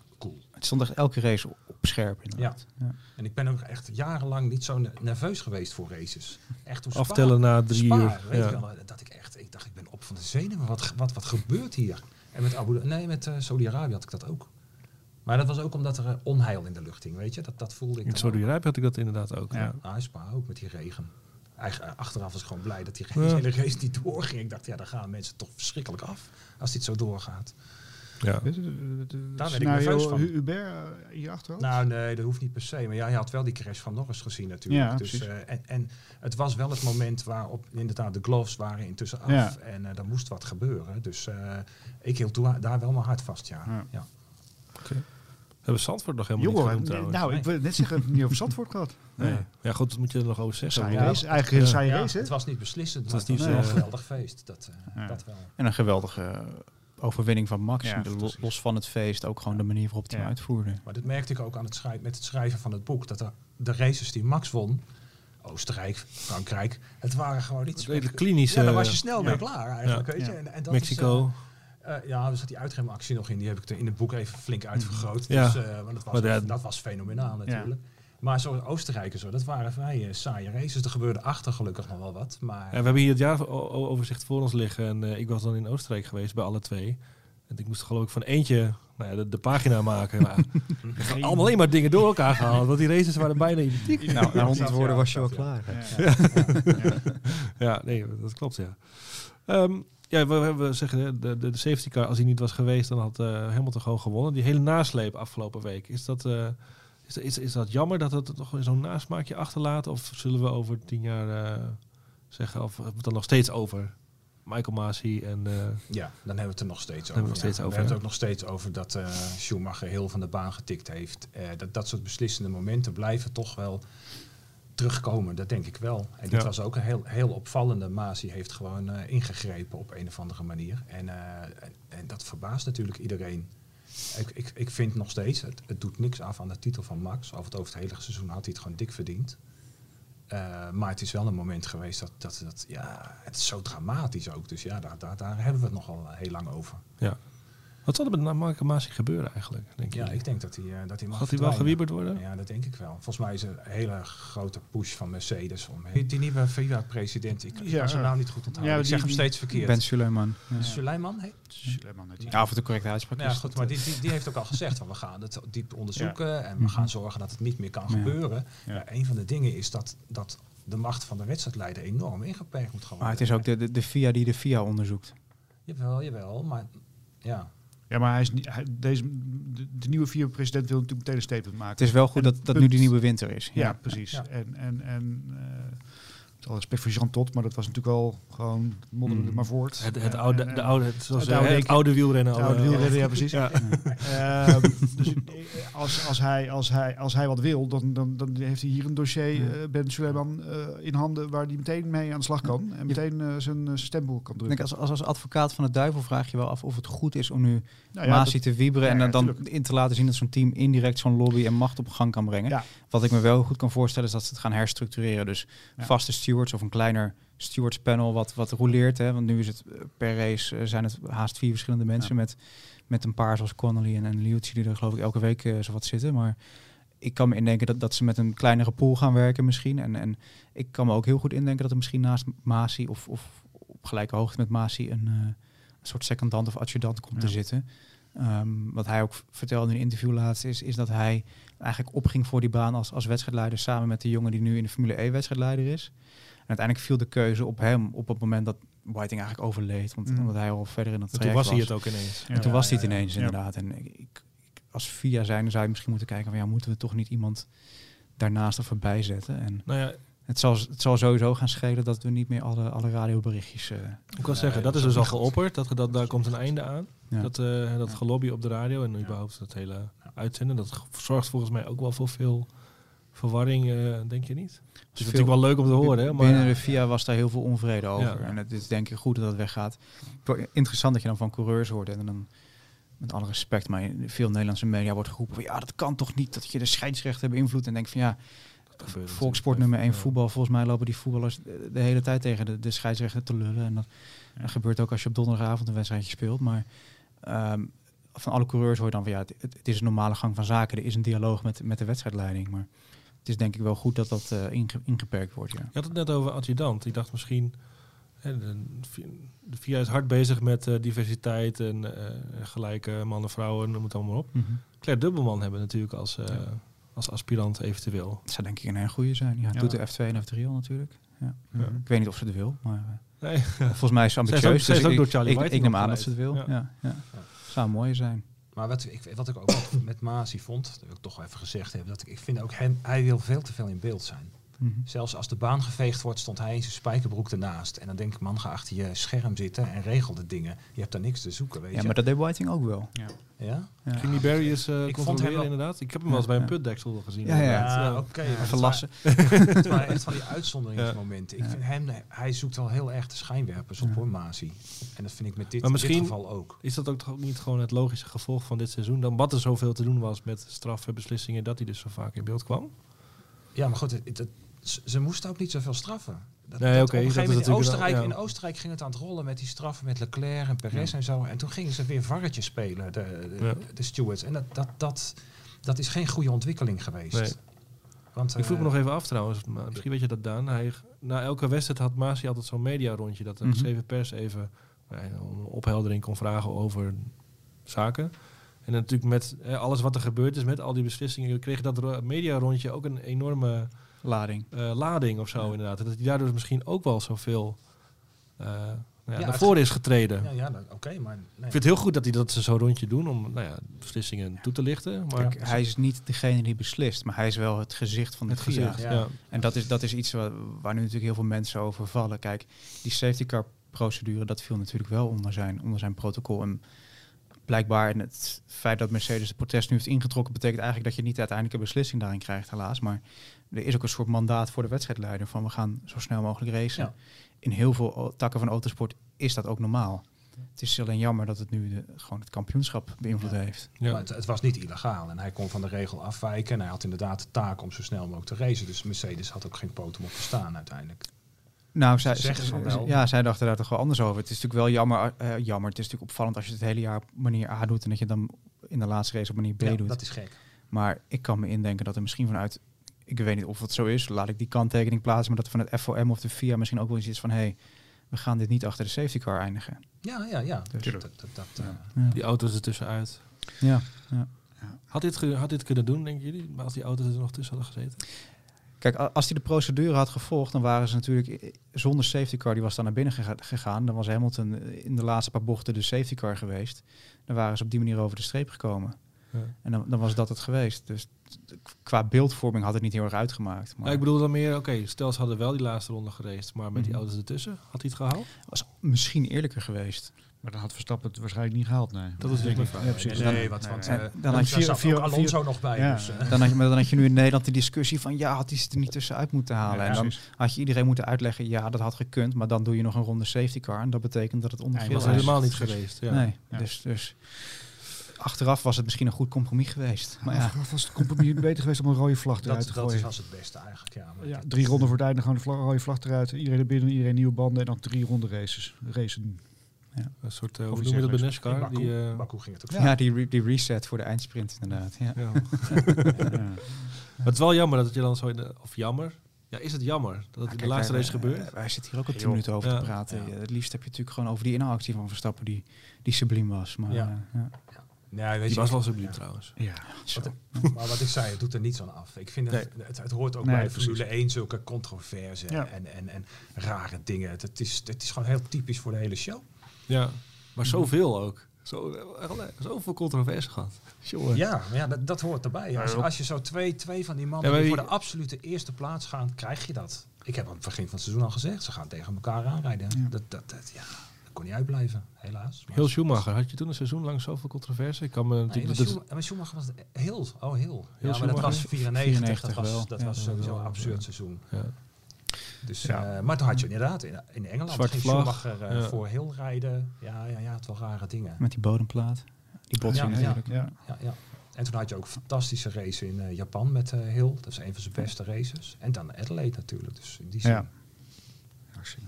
Het stond echt elke race op, scherp inderdaad. Ja. En ik ben ook echt jarenlang niet zo ne- nerveus geweest voor races. Echt toen Spa- Aftellen na drie Spa, uur. Weet Ja. wel, dat ik echt, ik dacht, ik ben op van de zenuwen. Wat, wat, wat gebeurt hier? En met Abu nee, met eh, Saudi-Arabië had ik dat ook. Maar dat was ook omdat er eh, onheil in de lucht hing, weet je. Dat, dat voelde ik In Saudi-Arabië had ik dat inderdaad ook. Ja. Ja. ook. Nou, Spa ook met die regen. Eigen, eh, achteraf was ik gewoon blij dat die Ja. [LAUGHS] hele race niet doorging. Ik dacht, ja, dan gaan mensen toch verschrikkelijk af als dit zo doorgaat. Ja. Daar werd ik nerveus van. Hu- Hubert eh, achterhoofd? Nou, nee, dat hoeft niet per se. Maar ja, je had wel die crash van Norris gezien natuurlijk. Ja, dus, precies. eh, en, en het was wel het moment waarop inderdaad de gloves waren intussen af. Ja. En eh er moest wat gebeuren. Dus eh, ik hield daar wel mijn hart vast, ja. Ja. ja. Hebben we Zandvoort nog helemaal Jongen, niet genoemd nee, nou, ik wil net zeggen, ik heb het niet over Zandvoort gehad. Nee. Ja, goed, dat moet je er nog over zeggen. Saaie Ja. race, eigenlijk een saaie Ja, race, hè? het was niet beslissend, Het maar was het niet een geweldig feest. Dat, eh, Ja. dat wel. En een geweldige overwinning van Max. Ja, De- los van het feest, ook gewoon de manier waarop hij hem uitvoerde. Maar dat merkte ik ook aan het schrijven, met het schrijven van het boek. Dat er, de races die Max won, Oostenrijk, Frankrijk, het waren gewoon niet Hele spek- klinische... Ja, dan was je snel ja. mee klaar eigenlijk, Ja. weet je. Ja. En, en dat Mexico. Is, eh, eh, ja, er zat die uitremactie nog in. Die heb ik er in het boek even flink uitvergroot. Ja. Dus, eh, want dat was, Maar ja, dat was fenomenaal natuurlijk. Maar zo Oostenrijk en zo, dat waren vrij eh, saaie races. Er gebeurde achter gelukkig nog wel wat. Maar Ja, we hebben hier het jaaroverzicht voor ons liggen. En eh, ik was dan in Oostenrijk geweest bij alle twee. En ik moest geloof ik van eentje nou ja, de, de pagina [LAUGHS] maken. Nou, allemaal alleen maar dingen door elkaar gehaald. Want die races waren bijna identiek. Nou, na 100 Ja, woorden was je wel klaar. Ja. Ja. [LAUGHS] Ja, nee, dat klopt, ja. Ehm, ja, we, we zeggen, de, de, de safety car, als hij niet was geweest, dan had eh Hamilton gewoon gewonnen. Die hele nasleep afgelopen week, is dat, eh, is, dat- is, is dat jammer dat het toch zo'n nasmaakje achterlaat? Of zullen we over tien jaar eh, zeggen, of hebben we het dan nog steeds over? Michael Masi en... eh, Ja, dan hebben we het er nog steeds over. we nog ja. steeds Dan over, hebben we het ook nog steeds over dat eh, Schumacher heel van de baan getikt heeft. Dat, dat soort beslissende momenten blijven toch wel terugkomen. Dat denk ik wel. En dit Ja. was ook een heel, heel opvallende. Masi heeft gewoon ingegrepen op een of andere manier. En, en, en dat verbaast natuurlijk iedereen. Ik, ik, ik vind nog steeds, het, het doet niks af aan de titel van Max. Over het, over het hele seizoen had hij het gewoon dik verdiend. Eh, maar het is wel een moment geweest dat, dat, dat ja, het is zo dramatisch ook. Dus ja, daar, daar, daar hebben we het nogal heel lang over. ja. Wat zal er met Michael Masi gebeuren eigenlijk, denk je? Ja, ik denk dat hij, eh, dat hij mag Gaat hij wel gewieberd worden? Ja, dat denk ik wel. Volgens mij is er een hele grote push van Mercedes om die, die nieuwe FIFA-president. Ik Ja, kan zijn naam niet goed onthouden. Ja, ik die- zeg hem steeds verkeerd. Ben Suleiman. Ja. Suleiman? Suleiman heet hij. Ja, of het een correcte uitspraak ja, is. goed, maar eh, die, die, die heeft ook al gezegd van we gaan het diep onderzoeken en we Mhm. gaan zorgen dat het niet meer kan Ja. gebeuren. Ja. Ja, een van de dingen is dat, dat de macht van de wedstrijdleider enorm ingeperkt moet gaan Maar het worden. is ook de, de, de FIA die de FIA onderzoekt. Jawel, jawel, maar ja. Ja, maar hij is niet, hij, deze, de, de nieuwe vier president wil natuurlijk meteen een statement maken. Het is wel goed dat, dat nu die nieuwe winter is. Ja, precies. Ja. En, en, en eh, alle respect voor Jean Tot, maar dat was natuurlijk wel gewoon modderde Mm. maar voort. Het, het oude, de oude, het, zoals het oude wielrennen. het alle- oude wielrennen, ja precies. Ja. [LAUGHS] Ehm, dus eh, als, als, hij, als, hij, als hij wat wil, dan, dan, dan heeft hij hier een dossier, Ja. eh, Ben Suleiman, eh, in handen waar hij meteen mee aan de slag kan. En meteen eh, zijn, eh, stempel kan Ik drukken. denk, als, als, als advocaat van de duivel vraag je wel af of het goed is om nu Nou ja, Masi dat- te wieberen ja, en ja, dan, dan tuurlijk. in te laten zien dat zo'n team indirect zo'n lobby en macht op gang kan brengen. Ja. Wat ik me wel goed kan voorstellen is dat ze het gaan herstructureren. Dus Ja. vaste stewards of een kleiner stewardspanel wat, wat roleert. Hè? Want nu is het eh, per race eh, zijn het haast vier verschillende mensen Ja. met, met een paar zoals Connolly en, en Liuzzi die er geloof ik elke week eh zo wat zitten. Maar ik kan me indenken dat, dat ze met een kleinere pool gaan werken misschien. En, en ik kan me ook heel goed indenken dat er misschien naast Masi of, of op gelijke hoogte met Masi een, een soort secondant of adjudant komt te zitten. Ehm, wat hij ook vertelde in een interview laatst is, is dat hij eigenlijk opging voor die baan als, als wedstrijdleider samen met de jongen die nu in de Formule E wedstrijdleider is. En uiteindelijk viel de keuze op hem op het moment dat Whiting eigenlijk overleed, want Mm. omdat hij al verder in het En toen traject was hij het ook ineens. En toen was hij het ineens Ja. inderdaad. En ik, ik, als VIA zijn zou je misschien moeten kijken van ja, moeten we toch niet iemand daarnaast of voorbij zetten? En Nou ja, het zal, het zal sowieso gaan schelen dat we niet meer alle, alle radioberichtjes. eh ik wil zeggen, dat dat is dus al geopperd. Dat, dat, daar komt een einde aan. ja. Dat, eh dat gelobby op de radio en überhaupt dat hele uitzenden. Dat zorgt volgens mij ook wel voor veel verwarring, eh, denk je niet? Het is natuurlijk wel leuk om te horen, hè? Binnen Maar de VIA was daar heel veel onvrede over. Ja. En het is denk ik goed dat dat weggaat. Interessant dat je dan van coureurs hoort. En dan, met alle respect, maar in veel Nederlandse media wordt geroepen van ja, dat kan toch niet dat je de scheidsrechten beïnvloedt. En denk van ja, volkssport nummer 1 Ja. voetbal. Volgens mij lopen die voetballers de, hele tijd tegen de, de scheidsrechter te lullen. En dat, dat gebeurt ook als je op donderdagavond een wedstrijdje speelt. Maar ehm, van alle coureurs hoor je dan van ja, het, het is een normale gang van zaken. Er is een dialoog met, met de wedstrijdleiding. Maar het is denk ik wel goed dat dat eh, inge- ingeperkt wordt. Ja. Je had het net over adjudant. Ik dacht misschien, hè, de, de VIA is hard bezig met eh, diversiteit en eh, gelijke mannen, vrouwen, noem het allemaal op. Claire Dubbelman hebben natuurlijk als, als aspirant eventueel. Dat zou denk ik een hele goede zijn. Ja, Ja. doet de F2 en F3 al natuurlijk. Ja. Ja. Ik weet niet of ze het wil, maar Nee, volgens mij is ze [LAUGHS] Zij is ambitieus. ook- zij is dus ook ik, door Charlie ik, ik neem aan dat ze het wil. Ja. Ja, Zou mooi zijn. Maar wat ik, wat ik ook met Masi vond, dat ik toch even gezegd hebben, dat ik, ik vind ook hem, hij wil veel te veel in beeld zijn. Mhm. Zelfs als de baan geveegd wordt, stond hij in zijn spijkerbroek ernaast. En dan denk ik, man, ga achter je scherm zitten en regel de dingen. Je hebt daar niks te zoeken, weet Ja, je. maar dat deed Whiting ook wel. ja? Ja. Ging die Barry eens eh Ik vond hem wel- inderdaad? Ik heb hem wel eens bij een Ja. putdeksel wel gezien. Ja, ja. Ja, Ja. oké. Even het lassen. waren- Het waren echt van die [LAUGHS] uitzonderingsmomenten. Ik Ja. vind hem, hij zoekt wel heel erg de schijnwerpers op Ja. hoor, Masi. En dat vind ik met dit, Maar in dit misschien- geval ook. Is dat ook toch ook niet gewoon het logische gevolg van dit seizoen? Dan wat er zoveel te doen was met straffen, beslissingen, dat hij dus zo vaak in beeld kwam? Ja, maar goed, het, het- ze- ze moesten ook niet zoveel straffen. Dat, Nee, dat oké, op een dat gegeven moment in Oostenrijk, wel- ja. in Oostenrijk ging het aan het rollen met die straffen met Leclerc en Perez en zo. En toen gingen ze weer varretjes spelen, de, de, Ja. de stewards. En dat, dat, dat, dat is geen goede ontwikkeling geweest. Nee. Want, Ik vroeg me eh, nog even af trouwens, maar misschien weet je dat Daan. Hij, na elke wedstrijd had Masi altijd zo'n media-rondje. Dat de Mhm. geschreven pers even nou een opheldering kon vragen over zaken. En natuurlijk met eh, alles wat er gebeurd is, met al die beslissingen, kreeg dat ro- media-rondje ook een enorme Lading. eh, lading of zo Ja. inderdaad. Dat hij daardoor misschien ook wel zoveel eh nou ja, Ja, naar voren is getreden. Ja, ja dat- oké, maar... Nee. Ik vind het heel goed dat hij dat ze zo'n rondje doen om nou ja, beslissingen toe te lichten. Maar Kijk, hij is niet degene die beslist, maar hij is wel het gezicht van de het VIA. gezicht. Ja. Ja. En dat is, dat is iets waar, waar nu natuurlijk heel veel mensen over vallen. Kijk, die safety car procedure, dat viel natuurlijk wel onder zijn, onder zijn protocol. En blijkbaar en het feit dat Mercedes de protest nu heeft ingetrokken, betekent eigenlijk dat je niet uiteindelijk een beslissing daarin krijgt, helaas. Maar er is ook een soort mandaat voor de wedstrijdleider van we gaan zo snel mogelijk racen. Ja. In heel veel takken van autosport is dat ook normaal. Het is alleen jammer dat het nu de, gewoon het kampioenschap beïnvloed Ja. heeft. Ja. Maar het, het was niet illegaal en hij kon van de regel afwijken. En hij had inderdaad de taak om zo snel mogelijk te racen. Dus Mercedes had ook geen poot om op te staan uiteindelijk. Nou, zij, Zeggen ze zij- wel. ja, zij dachten daar toch wel anders over. Het is natuurlijk wel jammer, eh, jammer. Het is natuurlijk opvallend als je het hele jaar op manier A doet en dat je dan in de laatste race op manier B Ja, doet. dat is gek. Maar ik kan me indenken dat er misschien vanuit, ik weet niet of het zo is, laat ik die kanttekening plaatsen, maar dat van het FOM of de FIA misschien ook wel eens is van, hé, hey, we gaan dit niet achter de safety car eindigen. Ja, ja, ja. Dus- dat, dat, eh, Ja. Die auto's er tussenuit. Ja. Had dit, had dit kunnen doen, denken jullie? Maar als die auto's er nog tussen hadden gezeten? Kijk, als hij de procedure had gevolgd, dan waren ze natuurlijk eh, zonder safety car, die was dan naar binnen gega- gegaan. Dan was Hamilton eh, in de laatste paar bochten de safety car geweest. Dan waren ze op die manier over de streep gekomen. Ja. En dan, dan was dat het geweest. Dus qua beeldvorming had het niet heel erg uitgemaakt. Maar Ja, ik bedoel dan meer, oké, stel ze hadden wel die laatste ronde geraced, maar met die Mhm. auto's ertussen, had hij het gehaald? was misschien eerlijker geweest. Maar dan had Verstappen het waarschijnlijk niet gehaald, nee. Dat is dus Denk mijn ik. vraag. Ja, precies. Nee, Nee, want, nee, want nee. eh, Dan dan had je vier- Alonso nog bij. Ja. Dus, eh, Dan had, je, maar dan had je nu in Nederland die discussie van ja, had hij het er niet tussenuit moeten halen. Ja, en dan precies. had je iedereen moeten uitleggen, ja, dat had gekund, maar dan doe je nog een ronde safety car. En dat betekent dat het onder Ja, Dat geel was helemaal niet geweest. Ja. Nee, Ja. dus, dus achteraf was het misschien een goed compromis geweest. Maar ja, was het compromis [LAUGHS] beter geweest om een rode vlag eruit dat, te dat gooien? was het beste eigenlijk. Ja, Maar Ja, dat- drie ronden voor het einde, gewoon de vla- rode vlag eruit. Iedereen er binnen, iedereen nieuwe banden en dan drie ronden races. Racen. Een soort, uh, Of hoe iets noem je dat bij NASCAR? Baku, Die, eh, Baku ging het ook. ja. die, re- die reset voor de eindsprint inderdaad. Ja. ja. [LAUGHS] Ja. Maar het is wel jammer dat je dan zo in de, of jammer, ja is het jammer dat het in de Kijk, laatste wij- race gebeurt? eh, Wij zitten hier ook al tien minuten over ja, te praten. ja. Het liefst heb je natuurlijk gewoon over die inhaalactie van Verstappen die, die subliem was. Maar Ja. eh, ja. Nee, weet Die je, was wel subliem trouwens. ja. Maar wat ik zei, het doet er niets aan af. Ik vind het, het, het hoort ook Nee, bij de precies. Formule 1 zulke controverse Ja. en, en, en rare dingen. Het, het is, het is gewoon heel typisch voor de hele show. Ja, maar zoveel ook. Zo, zoveel controverse gehad. Ja, maar ja, dat, dat hoort erbij. Als, Ja, als je zo twee, twee van die mannen Ja, die voor de absolute eerste plaats gaan, krijg je dat. Ik heb aan het begin van het seizoen al gezegd, ze gaan tegen elkaar aanrijden. Ja. Dat, dat, dat, ja, kon niet uitblijven, helaas. Maar- Heel Schumacher, had je toen een seizoen lang zoveel controverse? Ik kan me Nee, natuurlijk... maar dat- Schumacher, maar Schumacher was heel, oh heel. Ja, maar dat was 94, dat 94 was, dat Ja, was sowieso een absurd ja. seizoen. ja. Dus, Ja. eh, maar toen had je inderdaad in, in Engeland Zwarte ging vlag, Schumacher eh, ja. voor heel rijden. Ja, ja, ja, het wel rare dingen. Met die bodemplaat. Die botsing Ja, ja. natuurlijk. Ja. Ja, ja. En toen had je ook een fantastische race in eh, Japan met Hill. Dat is een van zijn beste races. En dan Adelaide natuurlijk. Dus in die zin. Ja.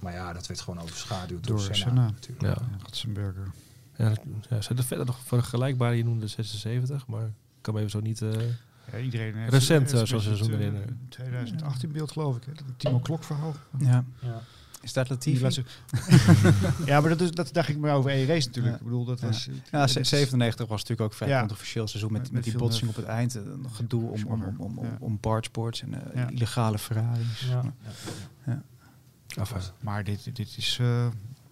Maar ja, dat werd gewoon overschaduwd door, Door Senna, Senna. natuurlijk. Ja. Ja, Ratzenberger. Ja, ja, zijn er verder nog vergelijkbare? Je noemde 76, maar ik kan me even zo niet... eh, Ja, iedereen heeft Recent, heeft eh, zoals een je zo beetje, meteen, eh, 2008 in beeld geloof ik. Hè? Dat Timo Klok verhaal. Ja. Ja. Is dat Latifi? [LAUGHS] ja, maar dat, is, dat, ging ik maar over één race natuurlijk. Ja. Ik bedoel, dat was... Ja, dat ze- is- 97 was natuurlijk ook een vrij Ja. controversieel seizoen met, Met- met, met die botsing op het eind. nog gedoe om, om, om, om, om, Ja. om bargesports en Ja. illegale Ferraris. Ja. Ja. enfin, Maar dit, dit is... eh,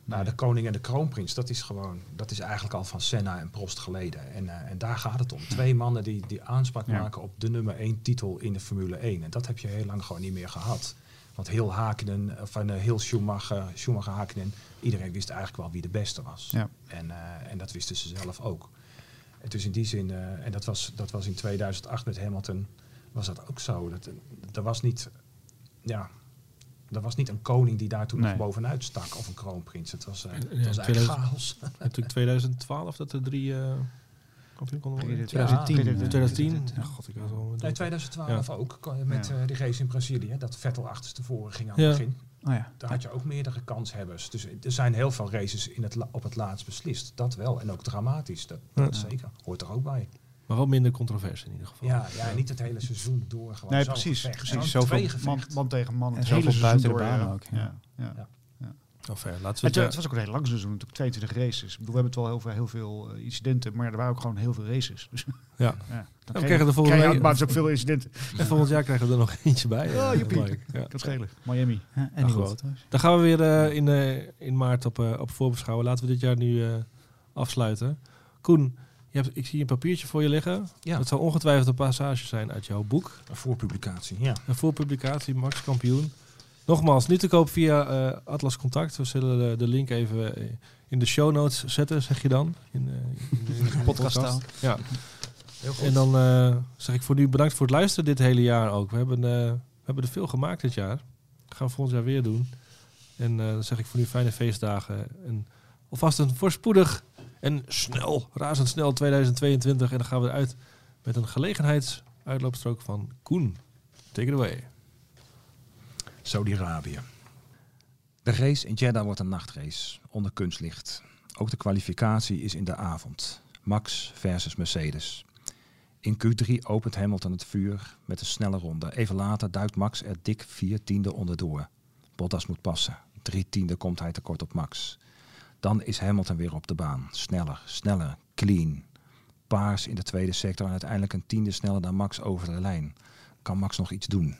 Nou, de koning en de kroonprins, dat is gewoon, dat is eigenlijk al van Senna en Prost geleden. En, eh, en daar gaat het om. Twee mannen die, die aanspraak Ja. maken op de nummer één titel in de Formule 1. En dat heb je heel lang gewoon niet meer gehad. Want heel Hakenen, van uh, heel Schumacher, Schumacher Hakenen, iedereen wist eigenlijk wel wie de beste was. Ja. En, eh, en dat wisten ze zelf ook. En dus in die zin, eh, en dat was, dat was in 2008 met Hamilton, was dat ook zo. Dat, er was niet, ja, er was niet een koning die daar toen Nee. nog bovenuit stak of een kroonprins. Het was, eh, Ja, het was eigenlijk 2000 chaos. [LAUGHS] natuurlijk 2012 dat er drie uh, kampioen konden worden. 2010. 2010. Ja. Ja, god, ik was al... Nee, 2012 ook, ko- met Ja. eh, die race in Brazilië. Dat Vettel achterstevoren ging aan Ja. het begin. Oh ja. Daar had je ook meerdere kanshebbers. Dus er zijn heel veel races in het op het laatst beslist. Dat wel. En ook dramatisch. Dat, dat Ja. zeker. Hoort er ook bij. Maar wel minder controverse in ieder geval. Ja, ja, niet het hele seizoen door. Gewoon Nee, precies, gevecht. precies. En Zoveel man, man tegen man. En Het zoveel buiten de door, baan ja. ook, ja. Ja. Ja. Fair. Laten we Het, het... eh, het was ook een heel lang seizoen, natuurlijk 22 races. Ik bedoel, we hebben het wel heel veel, heel veel eh, incidenten, maar er waren ook gewoon heel veel races. Dus, ja. [LAUGHS] ja, dan we krijg krijgen je- de volgende krijg je week- automatisch ook veel incidenten. Volgend jaar krijgen we er nog [LAUGHS] eentje bij. Oh, eh, joepie. Ja. Dat schelen. Miami. Ja, en Nou, nieuwe goed. Dan gaan we weer eh, in, eh, in maart op, eh, op voorbeschouwen. Laten we dit jaar nu eh, afsluiten. Koen, je hebt, ik zie een papiertje voor je liggen. Ja. Dat zal ongetwijfeld een passage zijn uit jouw boek. Een voorpublicatie, ja. Een voorpublicatie, Max Kampioen. Nogmaals, nu te koop via eh, Atlas Contact. We zullen de, de link even eh, in de show notes zetten, zeg je dan. In, eh, in, in de [LAUGHS] Podcasttaal. Ja. Heel goed. En dan zeg ik voor nu bedankt voor het luisteren dit hele jaar ook. We hebben, we hebben er veel gemaakt dit jaar. Dat gaan we volgend jaar weer doen. En dan zeg ik voor nu fijne feestdagen. En alvast een voorspoedig en snel, razendsnel 2022. En dan gaan we eruit met een gelegenheidsuitloopstrook van Koen. Take it away. Saudi-Arabië. De race in Jeddah wordt een nachtrace onder kunstlicht. Ook de kwalificatie is in de avond. Max versus Mercedes. In Q3 opent Hamilton het vuur met een snelle ronde. Even later duikt Max er dik vier tiende onderdoor. Bottas moet passen. Drie tiende komt hij tekort op Max. Dan is Hamilton weer op de baan. Sneller, sneller, clean. Paars in de tweede sector en uiteindelijk een tiende sneller dan Max over de lijn. Kan Max nog iets doen?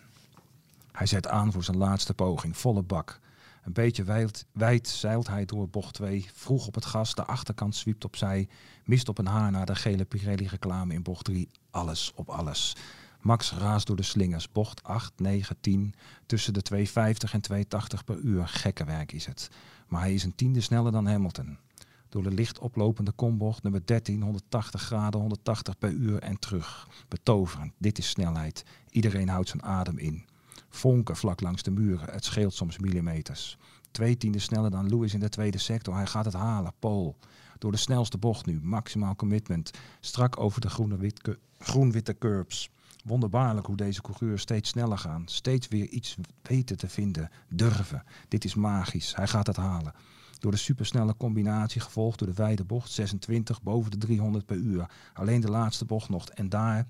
Hij zet aan voor zijn laatste poging, volle bak. Een beetje wijd, zeilt hij door bocht 2. Vroeg op het gas, de achterkant zwiept opzij. Mist op een haar naar de gele Pirelli reclame in bocht 3. Alles op alles. Max raast door de slingers. Bocht 8, 9, 10. Tussen de 250 en 280 per uur. Gekke werk is het. Maar hij is een tiende sneller dan Hamilton. Door de licht oplopende kombocht nummer 13, 180 graden, 180 per uur en terug. Betoverend. Dit is snelheid. Iedereen houdt zijn adem in. Vonken vlak langs de muren. Het scheelt soms millimeters. Twee tienden sneller dan Lewis in de tweede sector. Hij gaat het halen. Pole. Door de snelste bocht nu. Maximaal commitment. Strak over de groene wit groen-witte curbs. Wonderbaarlijk hoe deze coureurs steeds sneller gaan. Steeds weer iets weten te vinden. Durven. Dit is magisch. Hij gaat het halen. Door de supersnelle combinatie gevolgd door de wijde bocht 26 boven de 300 per uur. Alleen de laatste bocht nog. En daar,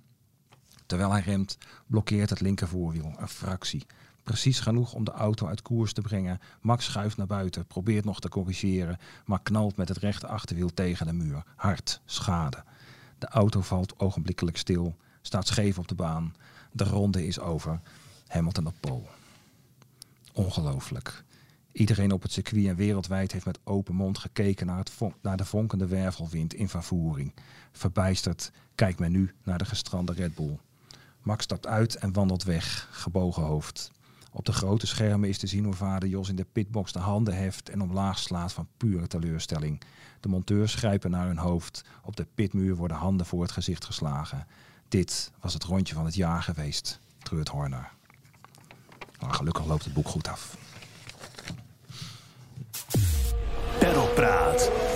terwijl hij remt, blokkeert het linkervoorwiel. Een fractie. Precies genoeg om de auto uit koers te brengen. Max schuift naar buiten, probeert nog te corrigeren, maar knalt met het rechte achterwiel tegen de muur. Hard, schade. De auto valt ogenblikkelijk stil, staat scheef op de baan. De ronde is over. Hamilton op pol. Ongelooflijk. Iedereen op het circuit en wereldwijd heeft met open mond gekeken naar, het naar de vonkende wervelwind in vervoering. Verbijsterd kijkt men nu naar de gestrande Red Bull. Max stapt uit en wandelt weg, gebogen hoofd. Op de grote schermen is te zien hoe vader Jos in de pitbox de handen heft en omlaag slaat van pure teleurstelling. De monteurs grijpen naar hun hoofd. Op de pitmuur worden handen voor het gezicht geslagen. Dit was het rondje van het jaar geweest, treurt Horner. Maar gelukkig loopt het boek goed af. Perlpraat.